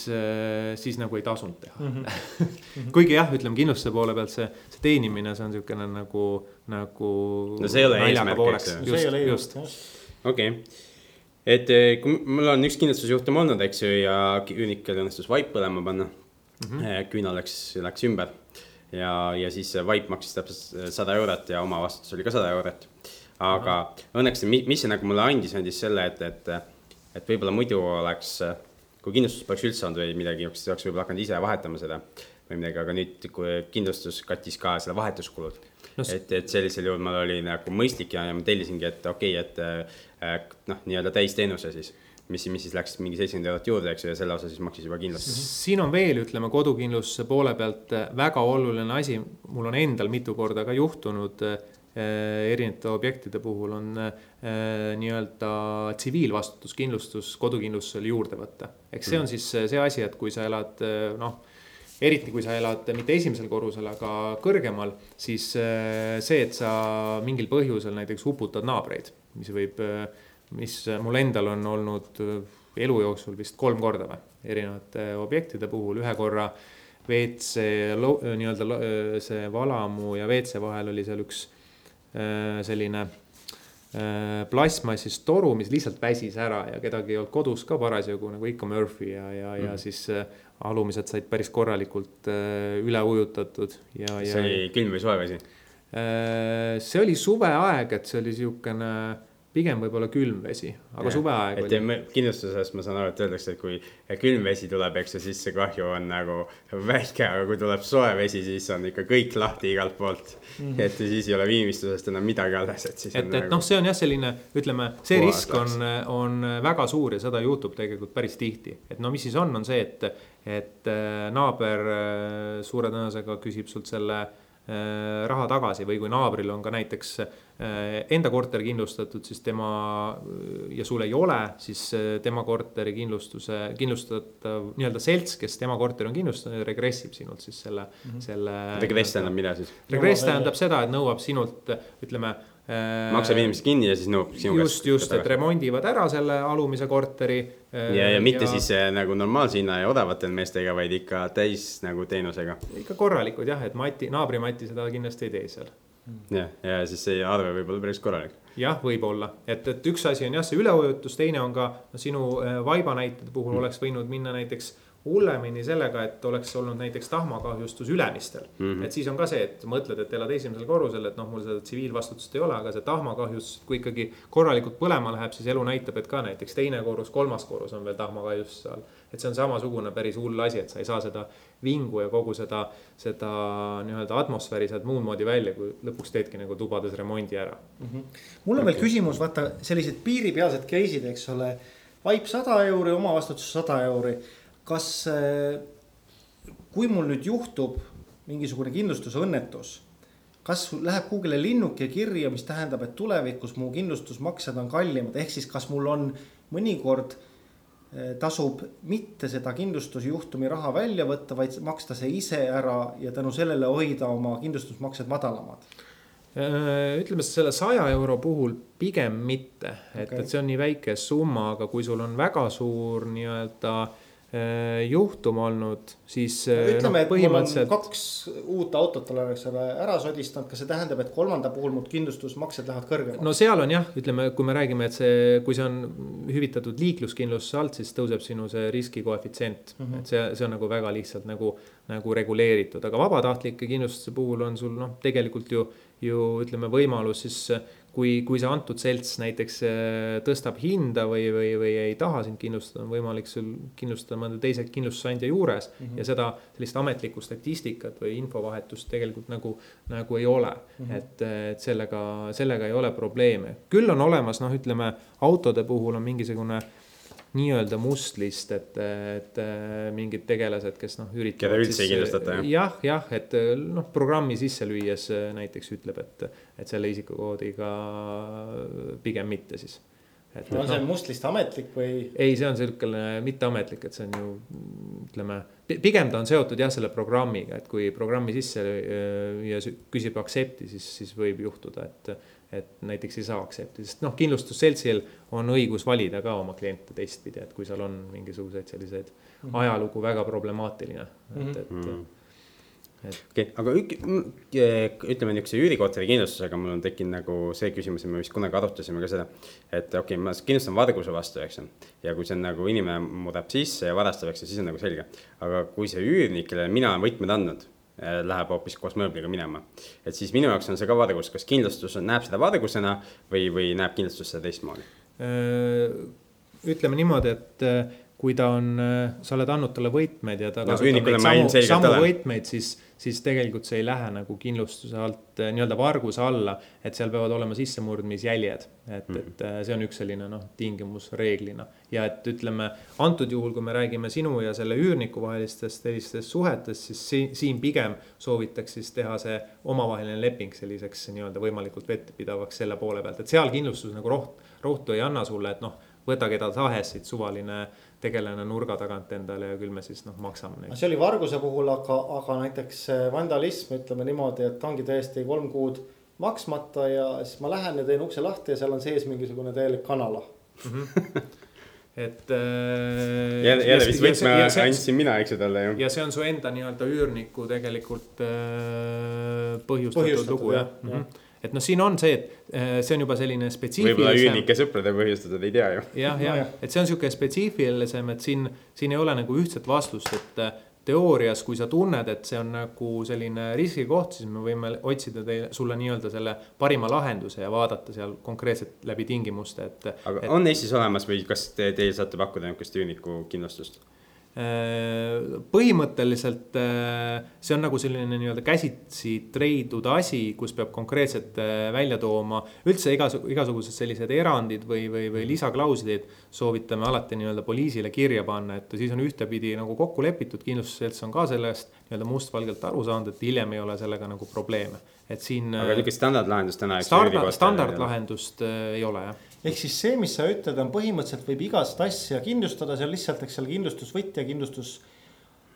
Speaker 3: siis nagu ei tasunud teha mm. -hmm. kuigi jah, ütleme kindlustuse poole pealt see, see teenimine, see on niisugune nagu, nagu.
Speaker 1: no see ei ole eesmärk, eks
Speaker 2: ju. just, just.
Speaker 1: okei okay., et eh, kui mul on üks kindlustusjuhtum olnud, eks ju, ja üürnikel õnnestus vaip põlema panna mm. -hmm. küünal läks, läks ümber ja, ja siis see vaip maksis täpselt sada eurot ja omavastutus oli ka sada eurot. aga õnneks, mis see nagu mulle andis, andis selle, et, et, et võib-olla muidu oleks, kui kindlustus poleks üldse olnud või midagi, siis oleks võib-olla hakanud ise vahetama seda või midagi, aga nüüd, kui kindlustus kattis ka selle vahetuskulud no,. et, et sellisel juhul mul oli nagu mõistlik ja, ja ma tellisingi, et okei okay,, et noh, nii-öelda täisteenuse siis mis, mis siis läks mingi seitsekümmend eurot juurde, eks ju, ja selle osa siis maksis juba kindlustus.
Speaker 3: siin on veel, ütleme, kodukindlustuse poole pealt äh, väga oluline asi, mul on endal mitu korda ka juhtunud äh, erinevate objektide puhul on äh, nii-öelda tsiviilvastutuskindlustus kodukindlustusele juurde võtta. eks see on mm. siis see asi, et kui sa elad äh, noh, eriti kui sa elad mitte esimesel korrusel, aga kõrgemal, siis äh, see, et sa mingil põhjusel näiteks uputad naabreid, mis võib äh, mis mul endal on olnud elu jooksul vist kolm korda või, erinevate objektide puhul, ühe korra WC nii-öelda see valamu ja WC vahel oli seal üks selline plastmassist toru, mis lihtsalt väsis ära ja kedagi ei olnud kodus ka parasjagu nagu ikka Murphy ja, ja mm., ja siis alumised said päris korralikult üle ujutatud ja,
Speaker 1: ja. see oli külm või soe vesi?
Speaker 3: see oli suveaeg, et see oli siukene pigem võib-olla külm vesi, aga ja, suveaeg
Speaker 1: oli. kindlustuses ma saan aru, et öeldakse, et kui külm vesi tuleb, eks ju, siis see kahju on nagu väike, aga kui tuleb soe vesi, siis on ikka kõik lahti igalt poolt mm. -hmm. et siis ei ole viimistlusest enam midagi alles, et siis.
Speaker 3: et, et nagu... noh, see on jah, selline, ütleme, see Puha, risk on, on väga suur ja seda juhtub tegelikult päris tihti. et no mis siis on, on see, et, et äh, naaber äh, suure tõenäosusega küsib sult selle raha tagasi või kui naabril on ka näiteks Äh, enda korter kindlustatud, siis tema ja sul ei ole, siis äh, tema korteri kindlustuse, kindlustatav nii-öelda selts, kes tema korteri on kindlustanud, regressib sinult siis selle mm, -hmm. selle.
Speaker 1: regress tähendab mida siis?
Speaker 3: regress tähendab seda, et nõuab sinult, ütleme
Speaker 1: äh, maksab inimesed kinni ja siis nõuab
Speaker 3: sinu käest. just, just, et remondivad ära selle alumise korteri.
Speaker 1: ja, ja mitte ja... siis nagu normaalse hinna ja odavate meestega, vaid ikka täis nagu teenusega.
Speaker 3: ikka korralikud jah, et Mati, naabri Mati seda kindlasti ei tee seal
Speaker 1: jah, ja siis see arve võib olla päris korralik.
Speaker 3: jah, võib-olla, et, et üks asi on jah, see üleujutus, teine on ka no, sinu äh, vaiba näitede puhul mm. oleks võinud minna näiteks hullemini sellega, et oleks olnud näiteks tahmakahjustus ülemistel mm. -hmm. et siis on ka see, et mõtled, et elad esimesel korrusel, et noh, mul seda tsiviilvastutust ei ole, aga see tahmakahjustus, kui ikkagi korralikult põlema läheb, siis elu näitab, et ka näiteks teine korrus, kolmas korrus on veel tahmakahjustuse all. et see on samasugune päris hull asi, et sa ei saa seda vingu ja kogu seda, seda nii-öelda atmosfääri sealt muud moodi välja, kui lõpuks teedki nagu tubades remondi ära mm.
Speaker 2: -hmm. mul on veel küsimus, vaata sellised piiripealsed case'id, eks ole. vaip sada euri, omavastutus sada euri. Kas, eh, kui mul nüüd juhtub mingisugune kindlustusõnnetus kas läheb kuhugile linnuke kirja, mis tähendab, et tulevikus mu kindlustusmaksed on kallimad, ehk siis kas mul on mõnikord Eh, tasub mitte seda kindlustusjuhtumi raha välja võtta, vaid maksta see ise ära ja tänu sellele hoida oma kindlustusmaksed madalamad?
Speaker 3: Eh, ütleme selle saja euro puhul pigem mitte, et okay., et see on nii väike summa, aga kui sul on väga suur nii-öelda äh, Äh, juhtum olnud, siis.
Speaker 2: Äh, ütleme no,, et põhimõtteliselt... mul on kaks uut autot, olen, eks ole, ära sodistanud, kas see tähendab, et kolmanda puhul mu kindlustusmaksed lähevad kõrgemaks?
Speaker 3: no seal on jah, ütleme, kui me räägime, et see, kui see on hüvitatud liikluskindlustuse alt, siis tõuseb sinu see riskikoefitsient mm. -hmm. et see, see on nagu väga lihtsalt nagu, nagu reguleeritud, aga vabatahtlike kindlustuse puhul on sul noh, tegelikult ju, ju ütleme, võimalus siis kui, kui see antud selts näiteks äh, tõstab hinda või, või, või ei taha sind kindlustada, on võimalik sul kindlustada mõnda teise kindlustusandja juures mm. -hmm. ja seda sellist ametlikku statistikat või infovahetust tegelikult nagu, nagu ei ole mm. -hmm. et, et sellega, sellega ei ole probleeme. küll on olemas, noh, ütleme autode puhul on mingisugune nii-öelda mustlist, et, et mingid tegelased, kes noh, üritavad.
Speaker 1: keda üldse ei kindlustata
Speaker 3: jah? jah, jah, et noh, programmi sisse lüües näiteks ütleb, et, et selle isikukoodiga pigem mitte siis.
Speaker 2: Et, no on see no, mustlist ametlik või?
Speaker 3: ei, see on siukene mitteametlik, et see on ju ütleme, pigem ta on seotud jah, selle programmiga, et kui programmi sisse ja küsib accept'i, siis, siis võib juhtuda, et et näiteks ei saa aktsepti, sest noh, kindlustusseltsil on õigus valida ka oma kliente teistpidi, et kui seal on mingisuguseid selliseid mm -hmm. ajalugu väga problemaatiline, et, et mm. -hmm
Speaker 1: okei okay,, aga ük, ütleme niisuguse üürikorteri kindlustusega mul on tekkinud nagu see küsimus ja me vist kunagi arutasime ka seda. et okei okay,, ma kindlustan varguse vastu, eks ju. ja kui see on nagu inimene mureb sisse ja varastab, eks ju, siis on nagu selge. aga kui see üürnik, kellele mina olen võtmed andnud läheb hoopis koos mööbliga minema. et siis minu jaoks on see ka vargus, kas kindlustus on, näeb seda vargusena või, või näeb kindlustus seda teistmoodi?
Speaker 3: Äh, ütleme niimoodi, et äh, kui ta on, sa oled andnud talle võtmed ja ta no, kasutab neid samu, samu võtmeid, siis siis tegelikult see ei lähe nagu kindlustuse alt eh, nii-öelda varguse alla, et seal peavad olema sissemurdmisjäljed. et mm., et eh, see on üks selline noh, tingimus reeglina ja et ütleme antud juhul, kui me räägime sinu ja selle üürniku vahelistest sellistest suhetest, siis siin, siin pigem soovitaks siis teha see omavaheline leping selliseks nii-öelda võimalikult vettpidavaks selle poole pealt, et seal kindlustus nagu roht, rohtu ei anna sulle, et noh, võta keda tahes siit suvaline tegelane nurga tagant endale ja küll me siis noh, maksame neid.
Speaker 2: see oli varguse puhul, aga, aga näiteks vandalism, ütleme niimoodi, et ongi täiesti kolm kuud maksmata ja siis ma lähen ja teen ukse lahti ja seal on sees mingisugune täielik kanala mm. -hmm.
Speaker 3: et äh,.
Speaker 1: jälle, jälle vist võtme andsin mina, eks ju talle ju.
Speaker 3: ja see on su enda nii-öelda üürniku tegelikult äh, põhjustatud, põhjustatud lugu jah ja. Mm -hmm et noh, siin on see, et äh, see on juba selline spetsiifilisem.
Speaker 1: võib-olla üürnike sõprade põhjustatud, ei tea ju.
Speaker 3: jah, jah, et see on sihuke spetsiifilisem, et siin, siin ei ole nagu ühtset vastust, et äh, teoorias, kui sa tunned, et see on nagu selline riskikoht, siis me võime otsida teile, sulle nii-öelda selle parima lahenduse ja vaadata seal konkreetselt läbi tingimuste, et.
Speaker 1: aga et, on Eestis olemas või kas te, teie saate pakkuda niisugust üürniku kindlustust?
Speaker 3: Äh, põhimõtteliselt äh, see on nagu selline nii-öelda käsitsi treidud asi, kus peab konkreetselt äh, välja tooma üldse igas, igasugused sellised erandid või, või, või lisaklauslid soovitame alati nii-öelda poliisile kirja panna, et siis on ühtepidi nagu kokku lepitud, kindlustusselts on ka sellest nii-öelda mustvalgelt aru saanud, et hiljem ei ole sellega nagu probleeme, et siin.
Speaker 1: aga niisugust standardlahendust täna.
Speaker 3: standard, standardlahendust ei ole jah
Speaker 2: ehk siis see, mis sa ütled, on põhimõtteliselt võib igast asja kindlustada, seal lihtsalt, eks seal kindlustusvõtja, kindlustus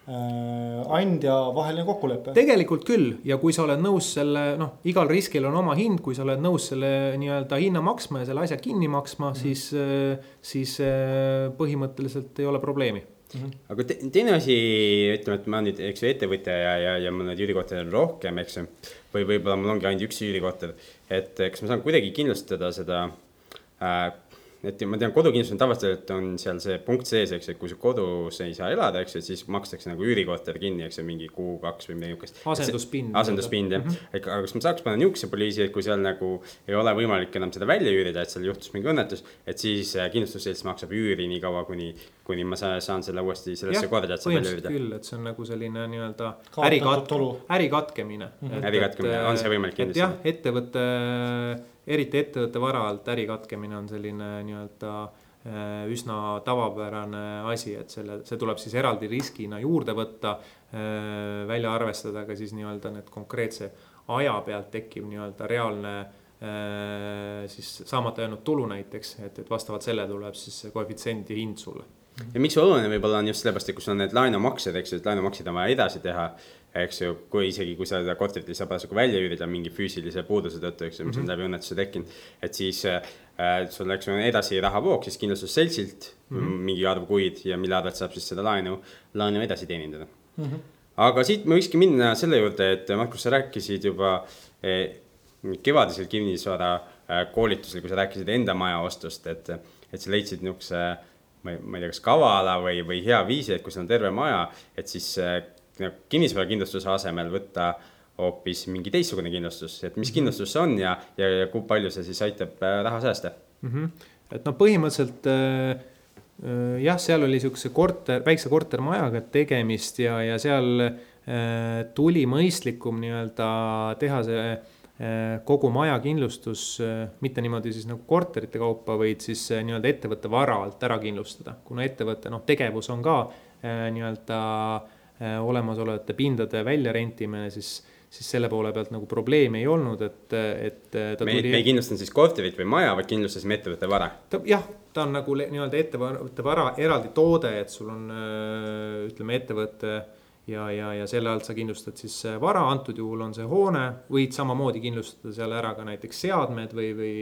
Speaker 2: andja vaheline kokkulepe.
Speaker 3: tegelikult küll ja kui sa oled nõus selle, noh, igal riskil on oma hind, kui sa oled nõus selle nii-öelda hinna maksma ja selle asja kinni maksma mm, -hmm. siis, äh, siis äh, põhimõtteliselt ei ole probleemi
Speaker 1: Mm -hmm. aga te, teine asi, ütleme, et ma nüüd, eks ju, ettevõtja ja, ja, ja mul neid üürikortereid on rohkem, eks ju. või võib-olla mul ongi ainult üks üürikorter, et kas ma saan kuidagi kindlustada seda et ma tean, kodukindlustus on tavaliselt on seal see punkt sees, eks ju, et kui sa kodus ei saa elada, eks ju, et siis makstakse nagu üürikorter kinni, eks ju, mingi kuu, kaks või midagi niisugust.
Speaker 3: asenduspind.
Speaker 1: asenduspind jah et aga kas ma saaks panna niisuguse poliisi, et kui seal nagu ei ole võimalik enam seda välja üürida, et seal juhtus mingi õnnetus, et siis äh, kindlustusselts maksab üüri nii kaua, kuni, kuni ma saan, saan selle uuesti sellesse korda, et saab välja üürida.
Speaker 3: küll, et see on nagu selline nii-öelda ärikatk-, ärikatkemine mm.
Speaker 1: -hmm. ärikatkemine, on see võimalik
Speaker 3: kindlasti? jah, ettevõte eriti ettevõtte vara alt äri katkemine on selline nii-öelda äh, üsna tavapärane asi, et selle, see tuleb siis eraldi riskina juurde võtta. Äh, välja arvestada ka siis nii-öelda need konkreetse aja pealt tekkiv nii-öelda reaalne äh, siis saamata jäänud tulu näiteks, et, et vastavalt sellele tuleb siis see koefitsiendi hind sulle
Speaker 1: ja miks oluline võib-olla on just sellepärast, et kui sul on need laenumaksed, eks ju, et laenumakseid on vaja edasi teha eks ju, kui isegi, kui sa seda korterit ei saa parasjagu välja üürida mingi füüsilise puuduse tõttu, eks ju, mis mm -hmm. on mhm. läbi õnnetuse tekkinud. et siis äh, sul, eks ju, on edasi rahavoog siis kindlustusseltsilt mm -hmm. mingi arv kuid ja mille arvelt saab siis seda laenu, laenu edasi teenindada mm. -hmm. aga siit ma võikski minna selle juurde, et Markus, sa rääkisid juba eh, kevadisel kinnisvara eh, koolitusel, kui sa rääkisid enda maja ostust, et, et sa leidsid niisuguse ma ei, ma ei tea, kas kavala või, või hea viisi, et kui sul on terve maja, et siis eh, kinnisvarakindlustuse asemel võtta hoopis mingi teistsugune kindlustus, et mis mhm. kindlustus see on ja, ja, ja kui palju see siis aitab äh, raha säästa
Speaker 3: mm? -hmm. et noh, põhimõtteliselt äh, äh, jah, seal oli sihukese korter, väikse kortermajaga tegemist ja, ja seal äh, tuli mõistlikum nii-öelda teha see äh, kogu maja kindlustus äh, mitte niimoodi siis nagu korterite kaupa, vaid siis nii-öelda ettevõtte vara alt ära kindlustada, kuna ettevõtte noh, tegevus on ka nii-öelda Äh, olemasolevate pindade väljarentimine, siis, siis selle poole pealt nagu probleemi ei olnud, et, et
Speaker 1: ta me, tuli. me ei kindlustanud siis korterit või maja, vaid kindlustasime ettevõtte vara.
Speaker 3: jah, ta on nagu nii-öelda ettevõtte vara eraldi toode, et sul on äh, ütleme, ettevõte ja, ja, ja selle alt sa kindlustad siis äh, vara, antud juhul on see hoone, võid samamoodi kindlustada seal ära ka näiteks seadmed või, või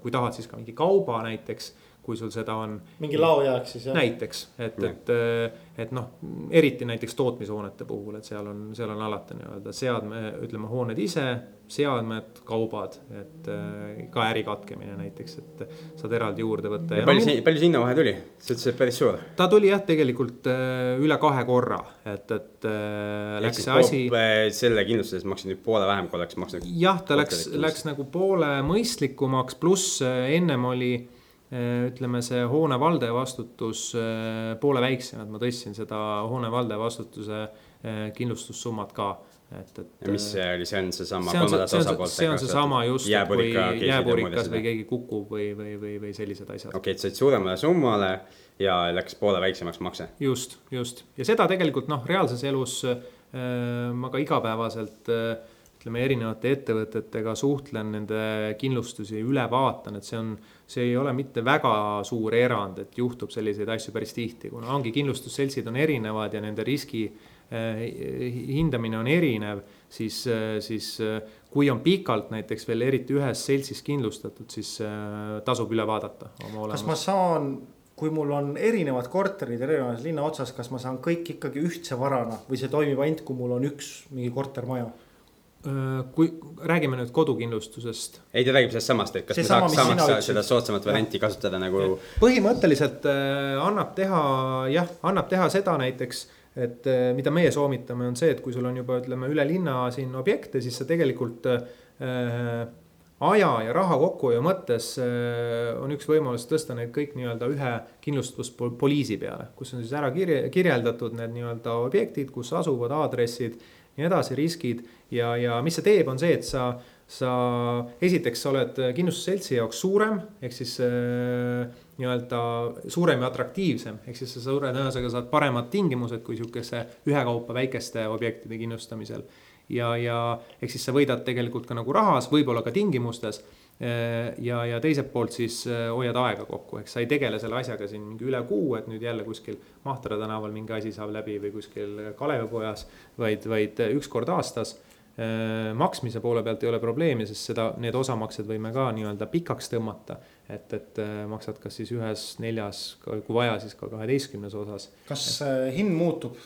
Speaker 3: kui tahad, siis ka mingi kauba näiteks kui sul seda on.
Speaker 2: mingi laojääk siis jah?
Speaker 3: näiteks, et, et, et noh, eriti näiteks tootmishoonete puhul, et seal on, seal on alati nii-öelda seadme, ütleme hooned ise, seadmed, kaubad, et äh, ka äri katkemine näiteks, et saad eraldi juurde võtta.
Speaker 1: palju see, palju see hinnavahe tuli? sa ütlesid, et päris suur.
Speaker 3: ta tuli jah, tegelikult äh, üle kahe korra, et, et läks see asi.
Speaker 1: selle kindlustuse eest maksid nüüd poole vähem, kui oleks maksnud.
Speaker 3: jah, ta läks, läks nagu poole mõistlikumaks, pluss ennem oli ütleme, see hoone valdaja vastutus äh, poole väiksem, et ma tõstsin seda hoone valdaja vastutuse äh, kindlustussummat ka, et, et.
Speaker 1: mis see oli, see on seesama kolmandat osapoolt.
Speaker 3: see on seesama just, kui jääpurikas või keegi kukub või, või, või, või sellised asjad.
Speaker 1: okei okay,, et said suuremale summale ja läks poole väiksemaks makse.
Speaker 3: just, just ja seda tegelikult noh, reaalses elus äh, ma ka igapäevaselt äh, ütleme, erinevate ettevõtetega suhtlen, nende kindlustusi üle vaatan, et see on, see ei ole mitte väga suur erand, et juhtub selliseid asju päris tihti, kuna ongi kindlustusseltsid on erinevad ja nende riski eh, hindamine on erinev, siis, eh, siis eh, kui on pikalt näiteks veel eriti ühes seltsis kindlustatud, siis tasub üle vaadata
Speaker 2: oma olemus. kas ma saan kui mul on erinevad korterid erinevas linna otsas, kas ma saan kõik ikkagi ühtse varana või see toimib ainult, kui mul on üks mingi kortermaja?
Speaker 3: Kui räägime nüüd kodukindlustusest.
Speaker 1: ei, ta räägib sellest samast, et kas see me sama, saaks samaks seda soodsamat varianti kasutada nagu.
Speaker 3: põhimõtteliselt äh, annab teha, jah, annab teha seda näiteks, et äh, mida meie soomitame, on see, et kui sul on juba ütleme üle linna siin objekte, siis sa tegelikult äh, aja ja raha kokkuhoiu mõttes äh, on üks võimalus tõsta need kõik nii-öelda ühe kindlustuspoliisi peale, kus on siis ära kirje, kirjeldatud need nii-öelda objektid, kus asuvad aadressid, nii edasi, riskid ja, ja mis see teeb, on see, et sa, sa esiteks sa oled kindlustusseltsi jaoks suurem, ehk siis äh, nii-öelda suurem ja atraktiivsem, ehk siis sa suure tõenäosusega saad paremad tingimused kui sihukese ühekaupa väikeste objektide kindlustamisel ja, ja ehk siis sa võidad tegelikult ka nagu rahas, võib-olla ka tingimustes. Eh, ja, ja teiselt poolt siis eh, hoiad aega kokku, ehk sa ei tegele selle asjaga siin mingi üle kuu, et nüüd jälle kuskil Mahtara tänaval mingi asi saab läbi või kuskil Kalevipojas, vaid, vaid üks kord aastas maksmise poole pealt ei ole probleemi, sest seda, need osamaksed võime ka nii-öelda pikaks tõmmata. et, et maksad kas siis ühes, neljas, kui vaja, siis ka kaheteistkümnes osas.
Speaker 2: kas hind muutub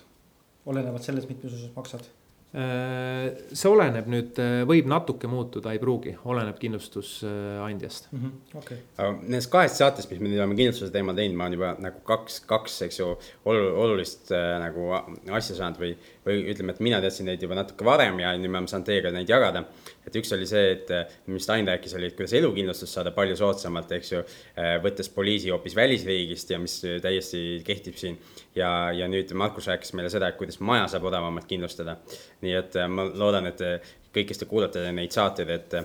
Speaker 2: olenevalt sellest, mitmes osas maksad?
Speaker 3: Äh, see oleneb nüüd, äh, võib natuke muutuda, ei pruugi, oleneb kindlustusandjast
Speaker 2: mm. -hmm. Okay.
Speaker 1: Nendest kahest saatest, mis me nüüd oleme kindlustuse teemal teinud, ma olen juba nagu kaks, kaks, eks ju, olulist äh, nagu asja saanud või, või ütleme, et mina teadsin neid juba natuke varem ja nüüd me oleme saanud teiega neid jagada. Et üks oli see, et mis Ain rääkis, oli, et kuidas elukindlustust saada palju soodsamalt, eks ju, võttes poliisi hoopis välisriigist ja mis täiesti kehtib siin. ja, ja nüüd Markus rääkis meile seda, et kuidas maja saab odavamalt kindlustada nii et äh, ma loodan, et äh, kõik, kes te kuulate neid saateid, et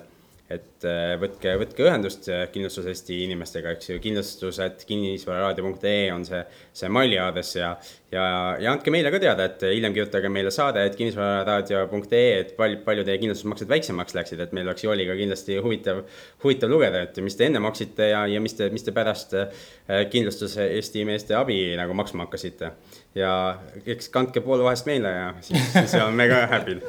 Speaker 1: et äh, võtke, võtke ühendust Kindlustus Eesti inimestega, eks ju, kindlustused kinnisvararaadio.ee on see, see maili aadress ja, ja, ja andke meile ka teada, et hiljem kirjutage meile saade, et kinnisvararaadio.ee, et palju, palju teie kindlustusmaksed väiksemaks läksid, et meil oleks Jooliga kindlasti huvitav, huvitav lugeda, et mis te enne maksite ja, ja mis te, mis te pärast kindlustuse Eesti meeste abi nagu maksma hakkasite. Ja eks kandke pool vahest meile ja siis, siis oleme ka happy'd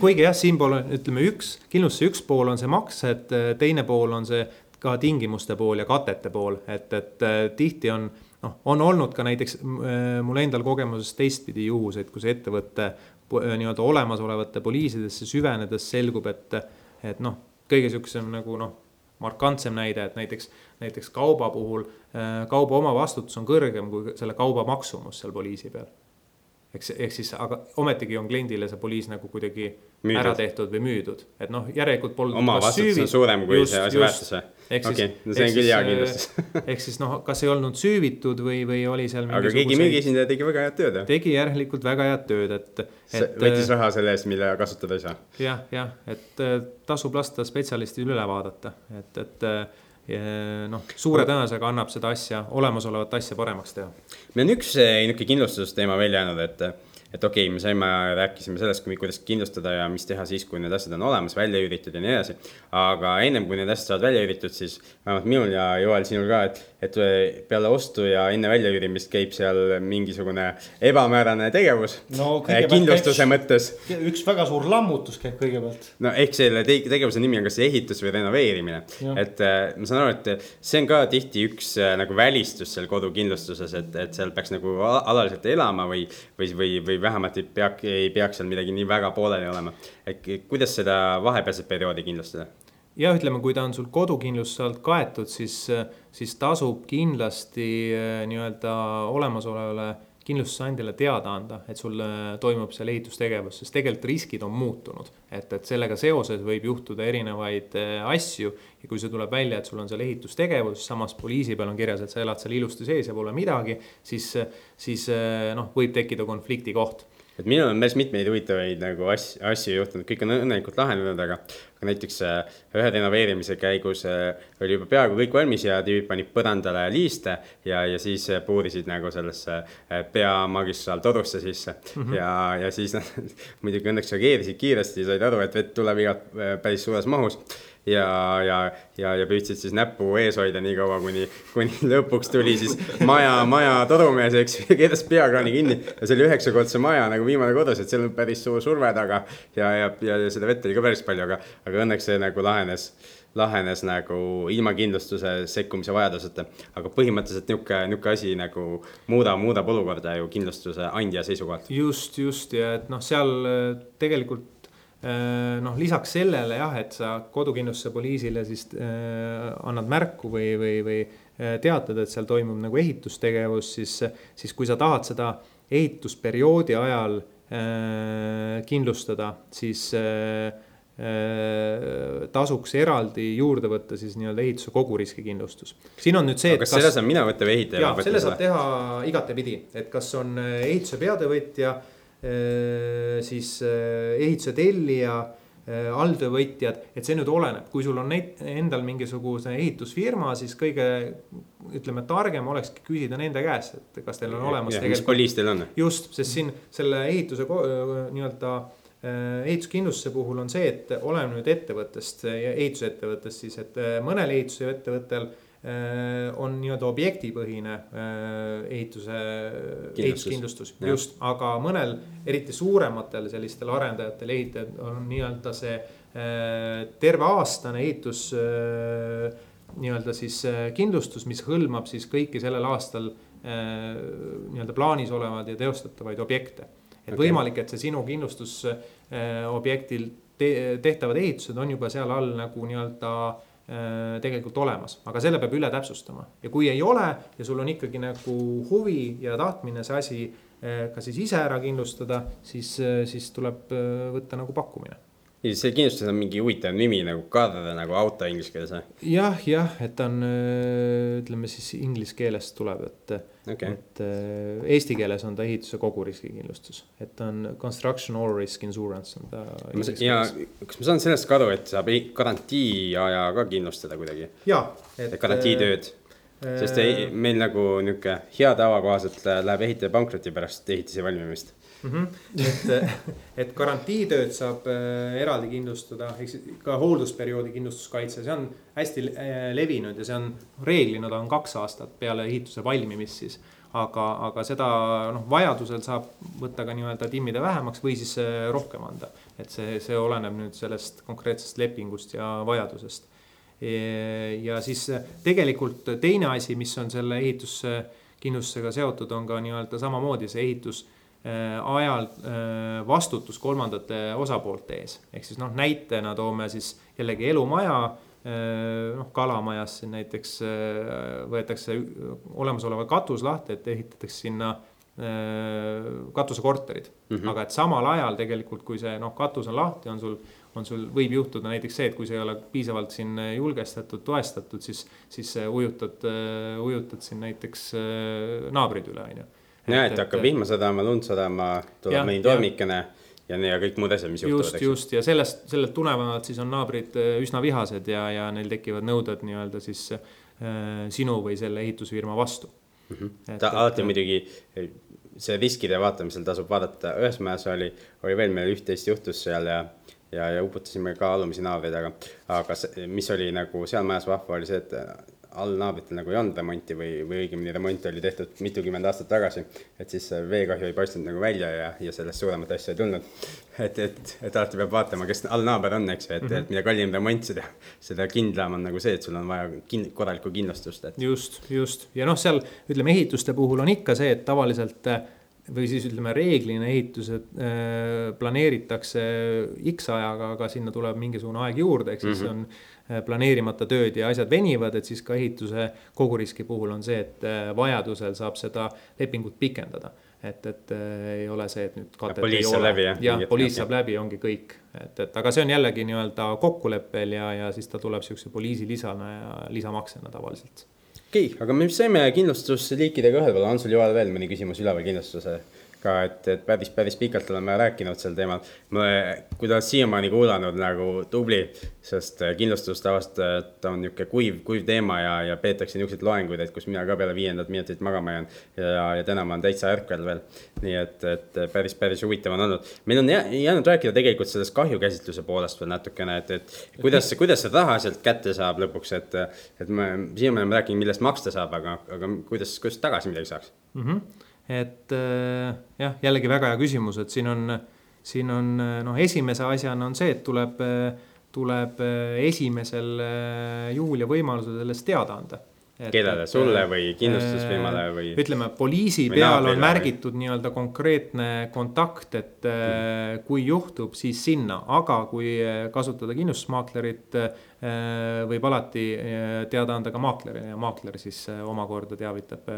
Speaker 3: kuigi jah, siinpool on, ütleme üks, kindlustuse üks pool on see maksed, teine pool on see ka tingimuste pool ja katete pool, et, et äh, tihti on noh, on olnud ka näiteks äh, mul endal kogemuses teistpidi juhuseid, kus ettevõtte äh, nii-öelda olemasolevate poliisidesse süvenedes selgub, et, et noh, kõige sihukesem nagu noh markantsem näide, et näiteks, näiteks kauba puhul äh, kauba omavastutus on kõrgem kui selle kauba maksumus seal poliisi peal. eks, ehk siis, aga ometigi on kliendile see poliis nagu kuidagi müüdud. ära tehtud või müüdud, et noh, järelikult polnud.
Speaker 1: omavastutus on suurem kui just, see asi väärtus või? okei, no see on küll hea kindlustus
Speaker 3: ehk siis noh, kas ei olnud süüvitud või, või oli seal.
Speaker 1: aga keegi müügiesindaja tegi väga head tööd.
Speaker 3: tegi järelikult väga head tööd, et,
Speaker 1: et. võttis raha selle eest, mille kasutada ei saa.
Speaker 3: jah, jah, et tasub lasta spetsialistil üle vaadata, et, et noh, suure tõenäosusega annab seda asja, olemasolevat asja paremaks teha.
Speaker 1: meil on üks eh, niisugune kindlustusteema välja jäänud, et et okei okay,, me saime, rääkisime sellest, kuidas kindlustada ja mis teha siis, kui need asjad on olemas, välja üüritud ja nii edasi. aga ennem kui need asjad saavad välja üüritud, siis vähemalt minul ja Joel, sinul ka, et, et peale ostu ja enne väljaüürimist käib seal mingisugune ebamäärane tegevus no,. Eh, kindlustuse käib, mõttes.
Speaker 2: üks väga suur lammutus käib kõigepealt.
Speaker 1: no ehk selle te tegevuse nimi on kas ehitus või renoveerimine. et äh, ma saan aru, et see on ka tihti üks äh, nagu välistus seal kodukindlustuses, et, et seal peaks nagu alaliselt elama või, või, või või vähemalt ei pea, ei peaks seal midagi nii väga pooleli olema. et kuidas seda vahepealset perioodi kindlustada?
Speaker 3: jah, ütleme, kui ta on sul kodukindlustuse alt kaetud, siis, siis tasub kindlasti eh, nii-öelda olemasolevale kindlustusandjale teada anda, et sul toimub seal ehitustegevus, sest tegelikult riskid on muutunud. et, et sellega seoses võib juhtuda erinevaid äh, asju ja kui see tuleb välja, et sul on seal ehitustegevus, samas poliisi peal on kirjas, et sa elad seal ilusti sees ja pole midagi, siis, siis äh, noh, võib tekkida konflikti koht
Speaker 1: et minul on päris mitmeid huvitavaid nagu asju, asju juhtunud, kõik on õnnelikult lahenenud, aga, aga näiteks äh, ühe renoveerimise käigus äh, oli juba peaaegu kõik valmis ja tüübid panid põrandale liiste ja, ja siis äh, puurisid nagu sellesse peamagistraaltorusse sisse mm. -hmm. ja, ja siis nad muidugi õnneks reageerisid kiiresti, said aru, et vett tuleb igalt päris suures mahus ja, ja, ja, ja püüdsid siis näppu ees hoida nii kaua, kuni, kuni lõpuks tuli siis maja, maja torumees, eks keeras peakraani kinni. ja see oli üheksakordse maja nagu viimane kodus, et seal on päris suur surve taga ja, ja, ja, seda vett oli ka päris palju, aga, aga õnneks see nagu lahenes lahenes nagu ilma kindlustuse sekkumise vajaduseta. aga põhimõtteliselt niisugune, niisugune asi nagu muudab, muudab olukorda ju kindlustuse andja seisukohalt.
Speaker 3: just, just ja et noh, seal äh, tegelikult noh, lisaks sellele jah, et sa kodukindlustuse poliisile siis äh, annad märku või, või, või teatad, et seal toimub nagu ehitustegevus, siis, siis kui sa tahad seda ehitusperioodi ajal äh, kindlustada, siis äh, Äh, tasuks eraldi juurde võtta siis nii-öelda ehituse koguriskikindlustus. siin on nüüd see.
Speaker 1: kas selle saan mina võtta või ehitaja?
Speaker 3: jaa, selle saab teha igatepidi, et kas on äh, ehituse peatöövõtja, äh, siis ehituse tellija, alltöövõtjad, et see nüüd oleneb, kui sul on neid, endal mingisugune ehitusfirma, siis kõige ütleme, targem olekski küsida nende käest, et kas teil on olemas.
Speaker 1: mis poliis teil on?
Speaker 3: just, sest siin selle ehituse nii-öelda Äh, ehituskindlustuse puhul on see, et oleneb nüüd ettevõttest ja ehitusettevõttest siis, et äh, mõnel ehitusettevõttel äh, on nii-öelda objektipõhine ehituse, ehituskindlustus, just, aga mõnel, eriti suurematel sellistel arendajatel, ehitajatel on nii-öelda see terveaastane ehitus nii-öelda siis kindlustus, mis hõlmab siis kõiki sellel aastal nii-öelda plaanis olevaid ja teostatavaid objekte. Et okay. võimalik, et see sinu kindlustusobjektil te tehtavad ehitused on juba seal all nagu nii-öelda äh, tegelikult olemas, aga selle peab üle täpsustama. Ja kui ei ole ja sul on ikkagi nagu huvi ja tahtmine see asi äh, ka siis ise ära kindlustada, siis, äh, siis tuleb võtta nagu pakkumine
Speaker 1: see kindlustus on mingi huvitav nimi nagu Cover nagu auto inglise keeles või?
Speaker 3: jah, jah, et ta on, ütleme siis inglise keelest tuleb, et okay., et eesti keeles on ta ehituse koguriskikindlustus, et ta on construction all risk insurance on ta.
Speaker 1: ja kas ma saan sellest ka aru, et saab garantiiaja ka kindlustada kuidagi?
Speaker 3: jaa.
Speaker 1: et garantiitööd sest ei, meil nagu nihuke hea tava kohaselt läheb ehitaja pankroti pärast ehitise valmimist
Speaker 3: mm. -hmm. et, et garantiitööd saab äh, eraldi kindlustada, ehk siis ka hooldusperioodi kindlustuskaitse, see on hästi äh, levinud ja see on reeglina ta on kaks aastat peale ehituse valmimist siis aga, aga seda noh, vajadusel saab võtta ka nii-öelda timmida vähemaks või siis äh, rohkem anda. et see, see oleneb nüüd sellest konkreetsest lepingust ja vajadusest. ja siis tegelikult teine asi, mis on selle ehituskindlustusega seotud, on ka nii-öelda samamoodi see ehitus ajal äh, vastutus kolmandate osapoolte ees. ehk siis noh, näitena toome siis jällegi elumaja, äh, noh kalamajas siin näiteks võetakse olemasoleva katus lahti, et ehitatakse sinna katusekorterid mm. -hmm. aga et samal ajal tegelikult, kui see noh, katus on lahti, on sul, on sul, võib juhtuda näiteks see, et kui see ei ole piisavalt siin julgestatud, toestatud, siis, siis ujutad, ujutad siin näiteks naabrid üle, on ju
Speaker 1: ja, et hakkab vihma sadama, lund sadama, tuleb mõni tormikene ja, ja kõik muud asjad, mis
Speaker 3: juhtuvad. just, just ja sellest, sellelt tulenevalt siis on naabrid äh, üsna vihased ja, ja neil tekivad nõuded nii-öelda siis äh, sinu või selle ehitusfirma vastu
Speaker 1: mm. -hmm. ta alati muidugi see riskide vaatamisel tasub vaadata, ühes majas oli, oli veel meil üht-teist juhtus seal ja ja, ja uputasime ka alumisi naabreid, aga, aga see, mis oli nagu seal majas vahva, oli see, et all naabritel nagu ei olnud remonti või, või õigemini remont oli tehtud mitukümmend aastat tagasi. et siis veekahju ei paistnud nagu välja ja, ja sellest suuremat asja ei tulnud. et, et, et alati peab vaatama, kes allnaaber on, eks ju, et mm, -hmm. et mida kallim remont, seda, seda kindlam on nagu see, et sul on vaja kin-, korralikku kindlustust, et.
Speaker 3: just, just ja noh, seal ütleme ehituste puhul on ikka see, et tavaliselt või siis ütleme, reeglina ehitused äh, planeeritakse X ajaga, aga sinna tuleb mingisugune aeg juurde, ehk siis mm -hmm. on planeerimata tööd ja asjad venivad, et siis ka ehituse koguriski puhul on see, et äh, vajadusel saab seda lepingut pikendada. et, et äh, ei ole see, et nüüd
Speaker 1: katet ei ole.
Speaker 3: jah, poliis saab läbi, ongi kõik, et, et aga see on jällegi nii-öelda kokkuleppel ja, ja siis ta tuleb sihukese poliisi lisana ja lisamaksena tavaliselt.
Speaker 1: Okei okay,, aga me saime kindlustusliikidega ühel pool, on sul Joel veel mõni küsimus üleval kindlustuse ka, et, et päris, päris pikalt oleme rääkinud sel teemal. ma, kui te olete siiamaani kuulanud nagu tubli, sest kindlustus tavaliselt on niisugune kuiv, kuiv teema ja, ja peetakse niisuguseid loenguid, et kus mina ka peale viiendat minutit magama jään. ja, ja täna ma olen täitsa ärkvel veel. nii et, et päris, päris huvitav on olnud. meil on jäänud rääkida tegelikult sellest kahjukäsitluse poolest veel natukene, et, et kuidas, kuidas see raha sealt kätte saab lõpuks, et, et me siiamaani oleme rääkinud, millest maksta saab, aga, aga kuidas, kuidas tagasi midagi saaks
Speaker 3: mm? -hmm et äh, jah, jällegi väga hea küsimus, et siin on, siin on noh, esimese asjana on see, et tuleb, tuleb esimesel juhul ja võimalusel sellest teada anda
Speaker 1: kellele, sulle või kindlustusfirmale või?
Speaker 3: ütleme, poliisi peal on märgitud nii-öelda konkreetne kontakt, et mm. kui juhtub, siis sinna, aga kui kasutada kindlustusmaaklerit, võib alati teada anda ka maaklerile ja maakler siis omakorda teavitab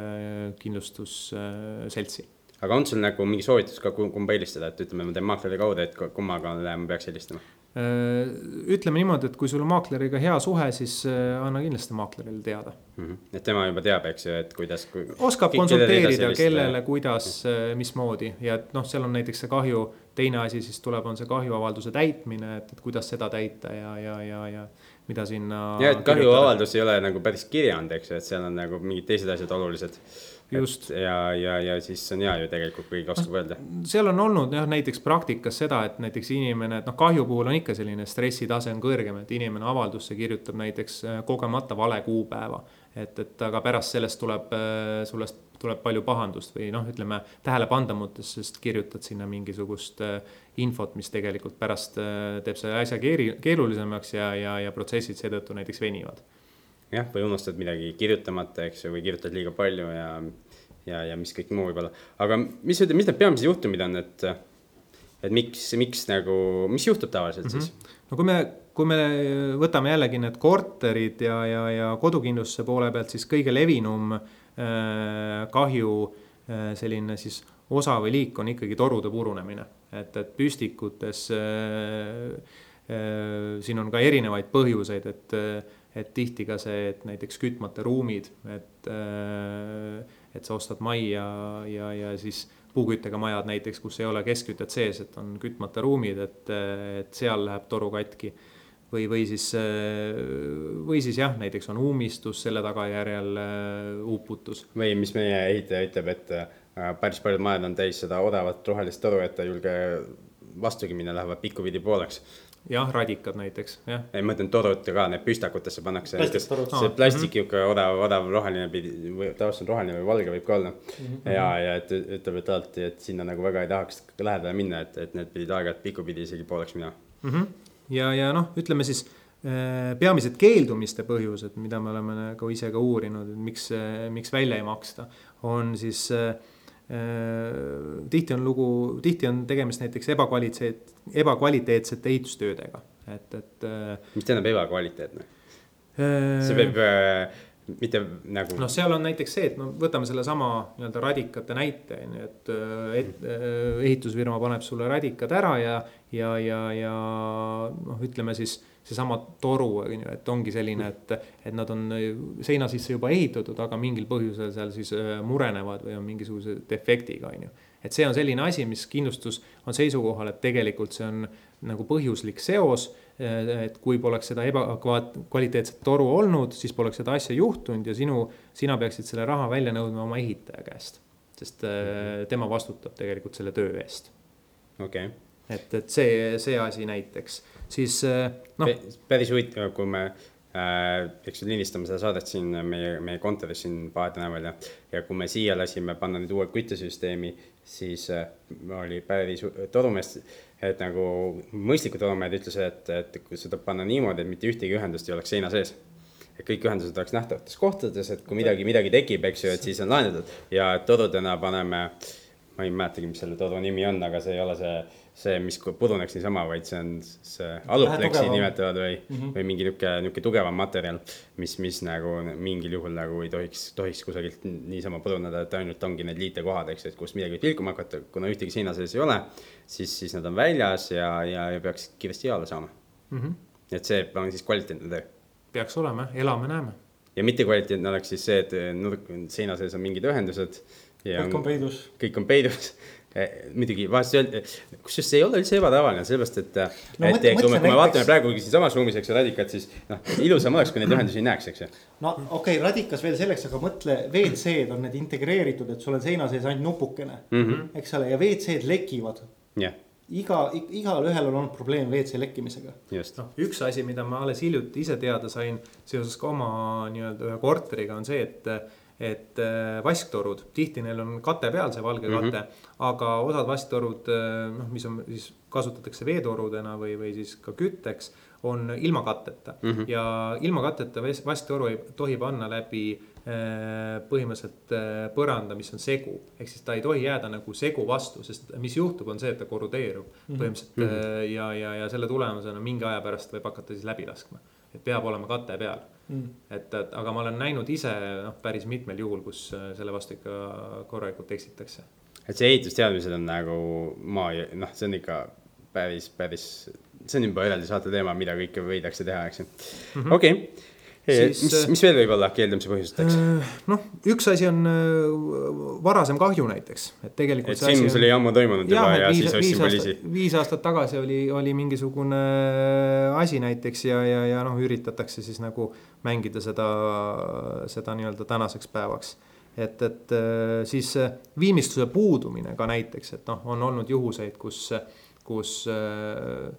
Speaker 3: kindlustusseltsi
Speaker 1: aga on sul nagu mingi soovitus ka, kumba eelistada, et ütleme, ma teen maakleri kaudu, et kummaga ma peaks helistama?
Speaker 3: Äh, ütleme niimoodi, et kui sul on maakleriga hea suhe, siis äh, anna kindlasti maaklerile teada
Speaker 1: mm. -hmm. et tema juba teab, eks ju, et kuidas kui....
Speaker 3: oskab konsulteerida, kellele, kuidas, äh, mismoodi ja et noh, seal on näiteks see kahju, teine asi siis tuleb, on see kahjuavalduse täitmine, et, et kuidas seda täita ja, ja, ja, ja mida sinna.
Speaker 1: ja, et kahjuavaldus ei ole nagu päris kirjand, eks ju, et seal on nagu mingid teised asjad olulised
Speaker 3: just.
Speaker 1: ja, ja, ja siis on hea ju tegelikult, kui keegi oskab öelda.
Speaker 3: seal on olnud jah, näiteks praktikas seda, et näiteks inimene, et noh, kahju puhul on ikka selline stressitase on kõrgem, et inimene avaldusse kirjutab näiteks äh, kogemata vale kuupäeva. et, et aga pärast sellest tuleb, äh, sellest tuleb palju pahandust või noh, ütleme tähelepandamutest, sest kirjutad sinna mingisugust äh, infot, mis tegelikult pärast teeb selle asja keeri-, keerulisemaks ja, ja, ja protsessid seetõttu näiteks venivad
Speaker 1: jah, või unustad midagi kirjutamata, eks ju, või kirjutad liiga palju ja, ja, ja mis kõik muu võib-olla. aga mis, mis need peamised juhtumid on, et, et miks, miks nagu, mis juhtub tavaliselt mm -hmm. siis?
Speaker 3: no kui me, kui me võtame jällegi need korterid ja, ja, ja kodukindlustuse poole pealt, siis kõige levinum äh, kahju äh, selline siis osa või liik on ikkagi torude purunemine, et, et püstikutes äh, äh, siin on ka erinevaid põhjuseid, et äh, et tihti ka see, et näiteks kütmata ruumid, et, äh, et sa ostad majja ja, ja siis puuküttega majad näiteks, kus ei ole keskkütet sees, et on kütmata ruumid, et, et seal läheb toru katki. Või, või siis, äh, või siis jah, näiteks on ummistus, selle tagajärjel äh, uputus.
Speaker 1: või mis meie ehitaja ütleb, et päris paljud majad on täis seda odavat rohelist toru, et ta ei julge vastugi minna, lähevad pikkupidi pooleks
Speaker 3: jah, radikad näiteks, jah.
Speaker 1: ei, ma mõtlen torud ka, need püstakutesse pannakse. see plastik niisugune odav, odav roheline pidi, või tavaliselt on roheline või valge võib ka olla mm. -hmm. ja, ja et ütleb, et alati, et sinna nagu väga ei tahaks lähedale minna, et, et need pidid aeg-ajalt pikupidi isegi pooleks minema
Speaker 3: mm. -hmm. Ja, ja noh, ütleme siis äh, peamised keeldumiste põhjused, mida me oleme nagu ise ka uurinud, miks, miks välja ei maksta, on siis äh, Äh, tihti on lugu, tihti on tegemist näiteks ebakvaliteet, ebakvaliteetsete ehitustöödega, et, et.
Speaker 1: Äh, mis tähendab ebakvaliteetne? see võib äh, mitte nagu.
Speaker 3: noh, seal on näiteks see, et no võtame sellesama nii-öelda radikate näite on ju, et, et ehitusfirma paneb sulle radikad ära ja, ja, ja, ja noh, ütleme siis seesama toru, on ju, et ongi selline, et, et nad on seina sisse juba ehitatud, aga mingil põhjusel seal siis äh, murenevad või on mingisuguse defektiga, on ju. et see on selline asi, mis kindlustus on seisukohal, et tegelikult see on nagu põhjuslik seos. Äh, et kui poleks seda ebakvaliteetset toru olnud, siis poleks seda asja juhtunud ja sinu, sina peaksid selle raha välja nõudma oma ehitaja käest. sest äh, tema vastutab tegelikult selle töö eest.
Speaker 1: okei okay
Speaker 3: et, et see, see asi näiteks, siis äh, noh.
Speaker 1: päris huvitav, kui me äh,, eks ju lindistame seda saadet siin meie, meie kontoris siin Paade tänaval ja, ja kui me siia lasime panna nüüd uue küttesüsteemi, siis äh, oli päris torumees, et nagu mõistlikud torumehed ütlesid, et, et seda panna niimoodi, et mitte ühtegi ühendust ei oleks seina sees. Et kõik ühendused oleks nähtavates kohtades, et kui midagi, midagi tekib, eks ju, et siis on lahendatud. Ja torudena paneme, ma ei mäletagi, mis selle toru nimi on, aga see ei ole see see, mis puduneks niisama, vaid see on see alupleksi nimetavad või mm, -hmm. või mingi niisugune, niisugune tugevam materjal, mis, mis nagu mingil juhul nagu ei tohiks, tohiks kusagilt niisama puduneda, et ainult ongi need liitekohad, eks, et kus midagi võib vilkuma hakata, kuna ühtegi seina sees ei ole, siis, siis nad on väljas ja, ja, ja peaks kiiresti jaole saama mm. -hmm. et see on siis kvaliteetne töö.
Speaker 3: peaks olema, elame-näeme.
Speaker 1: ja mittekvaliteetne oleks siis see, et nurk, seina sees on mingid ühendused.
Speaker 2: kõik on peidus.
Speaker 1: kõik on peidus muidugi vahest öelda, kusjuures see ei ole üldse ebatavaline, sellepärast et no,, et mõtle, kui me, kui me vaatame praegu siinsamas ruumis, eks ju, radikat, siis noh, ilusam oleks, kui neid ühendusi ei näeks, eks ju.
Speaker 2: no okei okay,, radikas veel selleks, aga mõtle, WC-d on need integreeritud, et sul on seina sees ainult nupukene mm, -hmm. eks ole, ja WC-d lekivad
Speaker 1: yeah
Speaker 2: iga, igalühel on olnud probleem WC lekkimisega.
Speaker 3: noh, üks asi, mida ma alles hiljuti ise teada sain seoses ka oma nii-öelda ühe korteriga on see, et et äh, vasktorud, tihti neil on kate peal, see valge mm -hmm. kate, aga osad vasktorud, äh, noh, mis on siis kasutatakse veetorudena või, või siis ka kütteks, on ilma katteta mm. -hmm. ja ilma katteta vasktoru ei tohi panna läbi äh, põhimõtteliselt äh, põranda, mis on segu. ehk siis ta ei tohi jääda nagu segu vastu, sest mis juhtub, on see, et ta korrodeerub mm -hmm. põhimõtteliselt mm -hmm. ja, ja, ja selle tulemusena mingi aja pärast võib hakata siis läbi laskma. et peab olema kate peal mm.. et, et aga ma olen näinud ise noh, päris mitmel juhul, kus selle vastu ikka korralikult eksitakse.
Speaker 1: et see ehitusteadmised on nagu maa, noh, see on ikka päris, päris see on juba eraldi saate teema, mida kõike võidakse teha, eks ju. Mhm. okei, mis, äh, mis veel võib olla keeldumise põhjusteks?
Speaker 3: Äh, noh, üks asi on äh, varasem kahju näiteks, et tegelikult.
Speaker 1: et sündmus oli ammu toimunud juba ja, ja siis ostsin poliisi.
Speaker 3: viis aastat tagasi oli, oli mingisugune asi näiteks ja, ja, ja noh, üritatakse siis nagu mängida seda, seda nii-öelda tänaseks päevaks et, et siis viimistluse puudumine ka näiteks, et noh, on olnud juhuseid, kus, kus äh,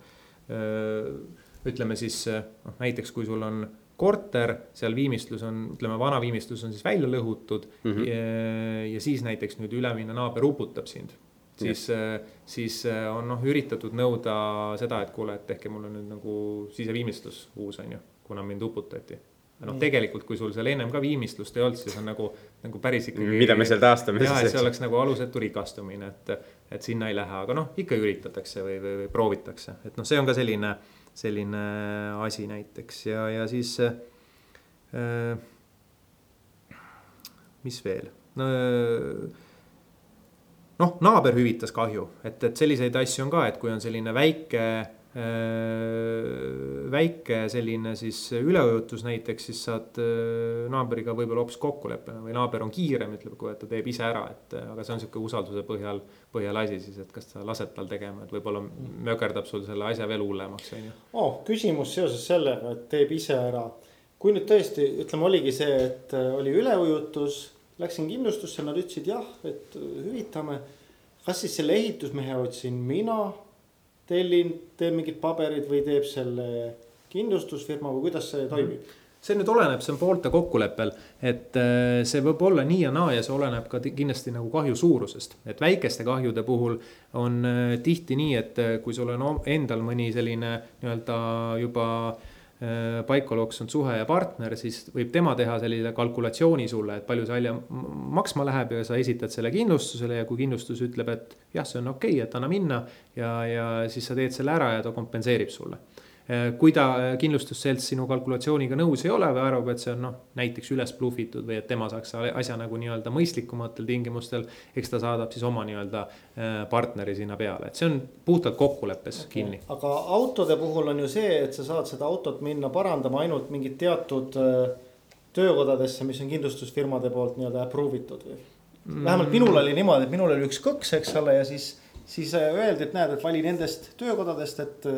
Speaker 3: ütleme siis noh, näiteks kui sul on korter, seal viimistlus on, ütleme, vana viimistlus on siis välja lõhutud mm. -hmm. Ja, ja siis näiteks nüüd ülemine naaber uputab sind. siis yes., siis on noh, üritatud nõuda seda, et kuule, et tehke mulle nüüd nagu siseviimistlus uus, on ju, kuna mind uputati noh, tegelikult, kui sul seal ennem ka viimistlust ei olnud, siis on nagu, nagu päris ikkagi.
Speaker 1: mida me seal taastame.
Speaker 3: jah, et see oleks nagu alusetu rikastumine, et, et sinna ei lähe, aga noh, ikka üritatakse või, või, või proovitakse, et noh, see on ka selline, selline asi näiteks ja, ja siis äh,. mis veel, no noh, naaber hüvitas kahju, et, et selliseid asju on ka, et kui on selline väike väike selline siis üleujutus näiteks, siis saad äh, naabriga võib-olla hoopis kokkuleppele või naaber on kiirem, ütleb, kui et ta teeb ise ära, et äh, aga see on sihuke usalduse põhjal, põhjal asi siis, et kas sa lased tal tegema, et võib-olla mökerdab sul selle asja veel hullemaks, on ju.
Speaker 2: oh, küsimus seoses sellega, et teeb ise ära. kui nüüd tõesti, ütleme, oligi see, et oli üleujutus, läksin kindlustusse, nad ütlesid jah, et hüvitame. kas siis selle ehitusmehe otsin mina tellin, teen mingid paberid või teeb selle kindlustusfirma või kuidas see toimib?
Speaker 3: see nüüd oleneb, see on poolte kokkuleppel, et äh, see võib olla nii ja naa ja see oleneb ka kindlasti nagu kahju suurusest. et väikeste kahjude puhul on äh, tihti nii, et äh, kui sul on endal mõni selline nii-öelda juba äh, Äh, paika loksunud suhe ja partner, siis võib tema teha sellise kalkulatsiooni sulle, et palju see halja maksma läheb ja sa esitad selle kindlustusele ja kui kindlustus ütleb, et jah, see on okei okay,, et anna minna ja, ja siis sa teed selle ära ja ta kompenseerib sulle kui ta äh, kindlustusselts sinu kalkulatsiooniga nõus ei ole või arvab, et see on noh, näiteks üles blufitud või et tema saaks asja nagu nii-öelda mõistlikumatel tingimustel. eks ta saadab siis oma nii-öelda äh, partneri sinna peale, et see on puhtalt kokkuleppes okay. kinni.
Speaker 2: aga autode puhul on ju see, et sa saad seda autot minna parandama ainult mingid teatud töökodadesse, mis on kindlustusfirmade poolt nii-öelda approve itud või mm.? vähemalt minul oli niimoodi, et minul oli üks kõks, eks ole, ja siis, siis öeldi, et näed, et vali nendest töökodadest, et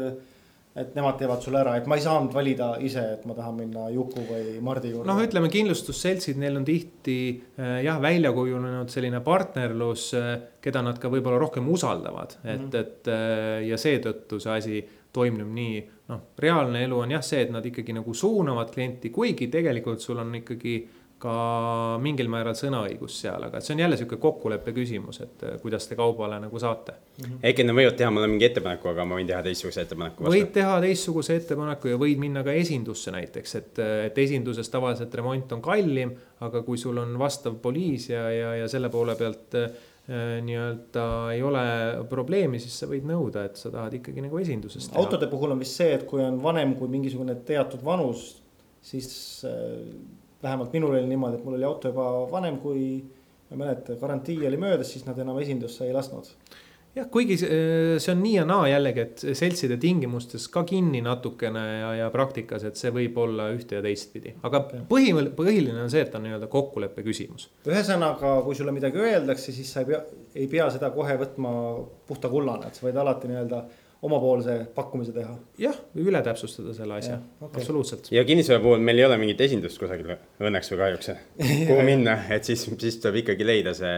Speaker 2: et nemad teevad sulle ära, et ma ei saanud valida ise, et ma tahan minna Juku või Mardi juurde.
Speaker 3: noh, ütleme kindlustusseltsid, neil on tihti äh, jah, välja kujunenud selline partnerlus, äh, keda nad ka võib-olla rohkem usaldavad, et mm, -hmm. et äh, ja seetõttu see asi toimub nii. noh, reaalne elu on jah see, et nad ikkagi nagu suunavad klienti, kuigi tegelikult sul on ikkagi ka mingil määral sõnaõigus seal, aga see on jälle sihuke kokkuleppe küsimus, et äh, kuidas te kaubale nagu saate
Speaker 1: mm -hmm.. äkki nad võivad teha mulle mingi ettepaneku, aga ma võin teha teistsuguse ettepaneku.
Speaker 3: võid teha teistsuguse ettepaneku ja võid minna ka esindusse näiteks, et, et esinduses tavaliselt remont on kallim, aga kui sul on vastav poliis ja, ja, ja selle poole pealt äh, nii-öelda ei ole probleemi, siis sa võid nõuda, et sa tahad ikkagi nagu esinduses
Speaker 2: teha. autode puhul on vist see, et kui on vanem kui mingisugune teatud vanus, siis äh vähemalt minul oli niimoodi, et mul oli auto juba vanem, kui ma ei mäleta, garantii oli möödas, siis nad enam esindusse ei lasknud.
Speaker 3: jah, kuigi see on nii ja naa jällegi, et seltside tingimustes ka kinni natukene ja, ja praktikas, et see võib olla ühte ja teistpidi, aga põhimõte, põhiline on see, et on nii-öelda kokkuleppe küsimus.
Speaker 2: ühesõnaga, kui sulle midagi öeldakse, siis sa ei pea, ei pea seda kohe võtma puhta kullana, et sa võid alati nii-öelda omapoolse pakkumise teha.
Speaker 3: jah, üle täpsustada selle asja, okay. absoluutselt.
Speaker 1: ja kinnisvara puhul meil ei ole mingit esindust kusagil õnneks või kahjuks, kuhu minna, et siis, siis tuleb ikkagi leida see,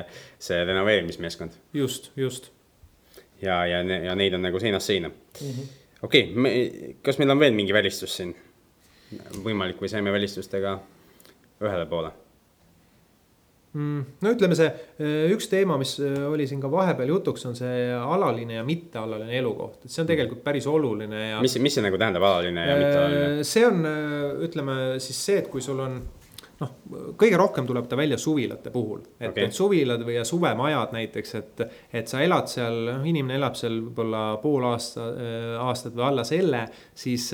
Speaker 1: see renoveerimismeeskond.
Speaker 3: just, just.
Speaker 1: ja, ja, ja neid on nagu seinast seina mm -hmm.. okei okay,, kas meil on veel mingi välistus siin võimalik või saime välistustega ühele poole?
Speaker 3: Mm,? no ütleme, see äh, üks teema, mis äh, oli siin ka vahepeal jutuks, on see alaline ja mittealaline elukoht, et see on tegelikult päris oluline ja.
Speaker 1: mis, mis see nagu tähendab, alaline ja mittealaline?
Speaker 3: see on, ütleme siis see, et kui sul on noh, kõige rohkem tuleb ta välja suvilate puhul, et okay., et suvilad või suvemajad näiteks, et, et sa elad seal, noh, inimene elab seal võib-olla pool aasta, aastat või alla selle, siis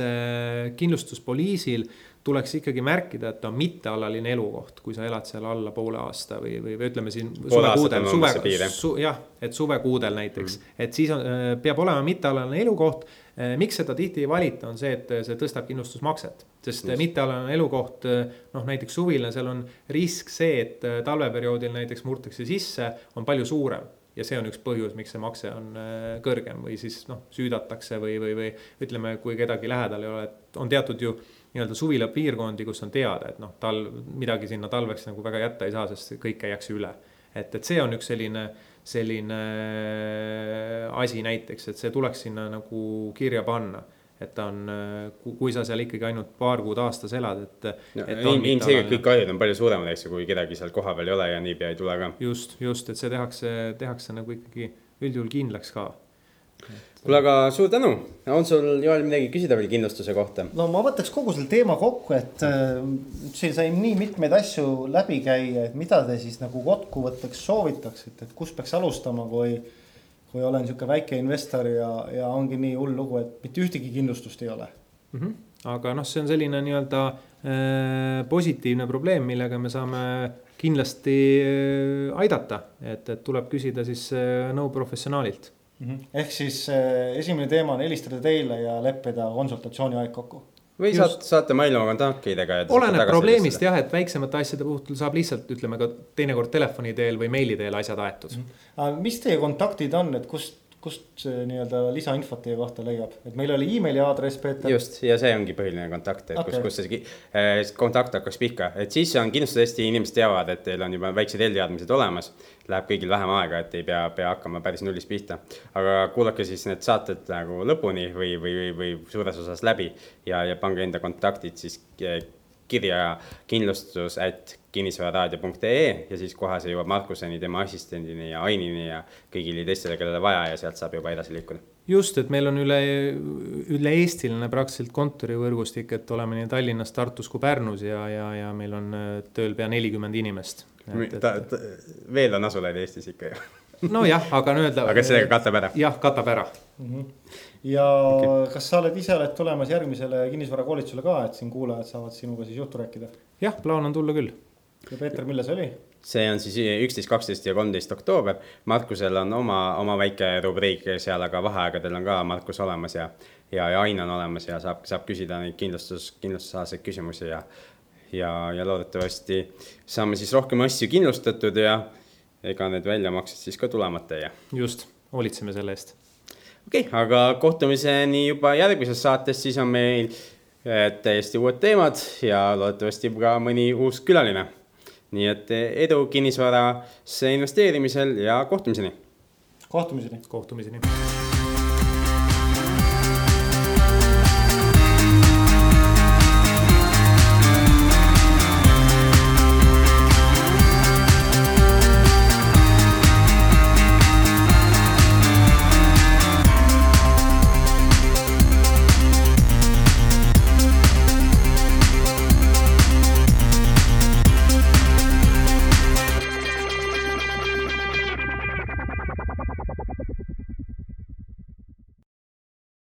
Speaker 3: kindlustuspoliisil tuleks ikkagi märkida, et ta on mittealaline elukoht, kui sa elad seal alla poole aasta või, või, või ütleme siin suvekuudel, suve, su, jah, et suvekuudel näiteks mm, -hmm. et siis on, äh, peab olema mittealaline elukoht. Äh, miks seda tihti ei valita, on see, et see tõstab kindlustusmakset, sest Just. mittealaline elukoht, äh, noh näiteks suviline, seal on risk see, et talveperioodil näiteks murtakse sisse, on palju suurem ja see on üks põhjus, miks see makse on kõrgem või siis noh, süüdatakse või, või, või ütleme, kui kedagi lähedal ei ole, et on teatud ju nii-öelda suvilapiirkondi, kus on teada, et noh, tal midagi sinna talveks nagu väga jätta ei saa, sest kõik käiakse üle. et, et see on üks selline, selline asi näiteks, et see tuleks sinna nagu kirja panna et ta on, kui sa seal ikkagi ainult paar kuud aastas elad, et
Speaker 1: no,. ilmselgelt kõik kahjud on palju suuremad, eks ju, kui kedagi seal kohapeal ei ole ja niipea ei tule ka.
Speaker 3: just, just, et see tehakse, tehakse nagu ikkagi üldjuhul kindlaks ka
Speaker 1: kuule, aga suur tänu, on sul, Joel, midagi küsida veel kindlustuse kohta?
Speaker 2: no ma võtaks kogu selle teema kokku, et äh, siin sai nii mitmeid asju läbi käia, et mida te siis nagu kokkuvõtteks soovitaksite, et kust peaks alustama, kui. kui olen sihuke väike investor ja, ja ongi nii hull lugu, et mitte ühtegi kindlustust ei ole
Speaker 3: mm. -hmm. aga noh, see on selline nii-öelda äh, positiivne probleem, millega me saame kindlasti äh, aidata, et, et tuleb küsida siis äh, nõu professionaalilt
Speaker 2: mm. -hmm. ehk siis äh, esimene teema on helistada teile ja leppida konsultatsiooni aeg kokku
Speaker 1: või Just. saate, saate maili oma kontaktidega.
Speaker 3: oleneb probleemist jah, et väiksemate asjade puhul saab lihtsalt ütleme ka teinekord telefoni teel või meili teel asjad aetud mm.
Speaker 2: -hmm. mis teie kontaktid on, et kust kust nii-öelda lisainfot teie kohta leiab, et meil oli emaili aadress, Peeter.
Speaker 1: just, ja see ongi põhiline kontakt, et okay. kus, kus see äh, kontakt hakkaks pihka, et siis on kindlasti hästi inimesed teavad, et teil on juba väiksed eelteadmised olemas. Läheb kõigil vähem aega, et ei pea, pea hakkama päris nullist pihta. aga kuulake siis need saated nagu lõpuni või, või, või, või suures osas läbi ja, ja pange enda kontaktid siis kirja kindlustus at kinnisvararaadio.ee ja siis kohe see jõuab Markuseni, tema assistendini ja Ainini ja kõigile teistele, kellele vaja ja sealt saab juba edasi liikuda.
Speaker 3: just, et meil on üle, üle-eestiline praktiliselt kontorivõrgustik, et oleme nii Tallinnas, Tartus kui Pärnus ja, ja, ja meil on tööl pea nelikümmend inimest.
Speaker 1: Ta, ta, veel on asulaid Eestis ikka ju
Speaker 3: nojah, aga nii-öelda.
Speaker 1: aga see katab ära.
Speaker 3: jah, katab ära mm.
Speaker 2: -hmm. ja okay. kas sa oled ise oled tulemas järgmisele kinnisvarakoolitusele ka, et siin kuulajad saavad sinuga siis juttu rääkida?
Speaker 3: jah, plaan on tulla küll
Speaker 2: ja Peeter, millal see oli?
Speaker 1: see on siis üksteist, kaksteist ja kolmteist oktoober. Markusel on oma, oma väike rubriik seal, aga vaheaegadel on ka Markus olemas ja, ja, ja Ain on olemas ja saab, saab küsida neid kindlustus, kindlustusalaseid küsimusi ja, ja, ja loodetavasti saame siis rohkem asju kindlustatud ja ega need väljamaksed siis ka tulemata ei jää.
Speaker 3: just, hoolitseme selle eest.
Speaker 1: okei okay,, aga kohtumiseni juba järgmises saates, siis on meil eh, täiesti uued teemad ja loodetavasti ka mõni uus külaline nii et edu kinnisvarasse investeerimisel ja kohtumiseni.
Speaker 2: kohtumiseni.
Speaker 3: kohtumiseni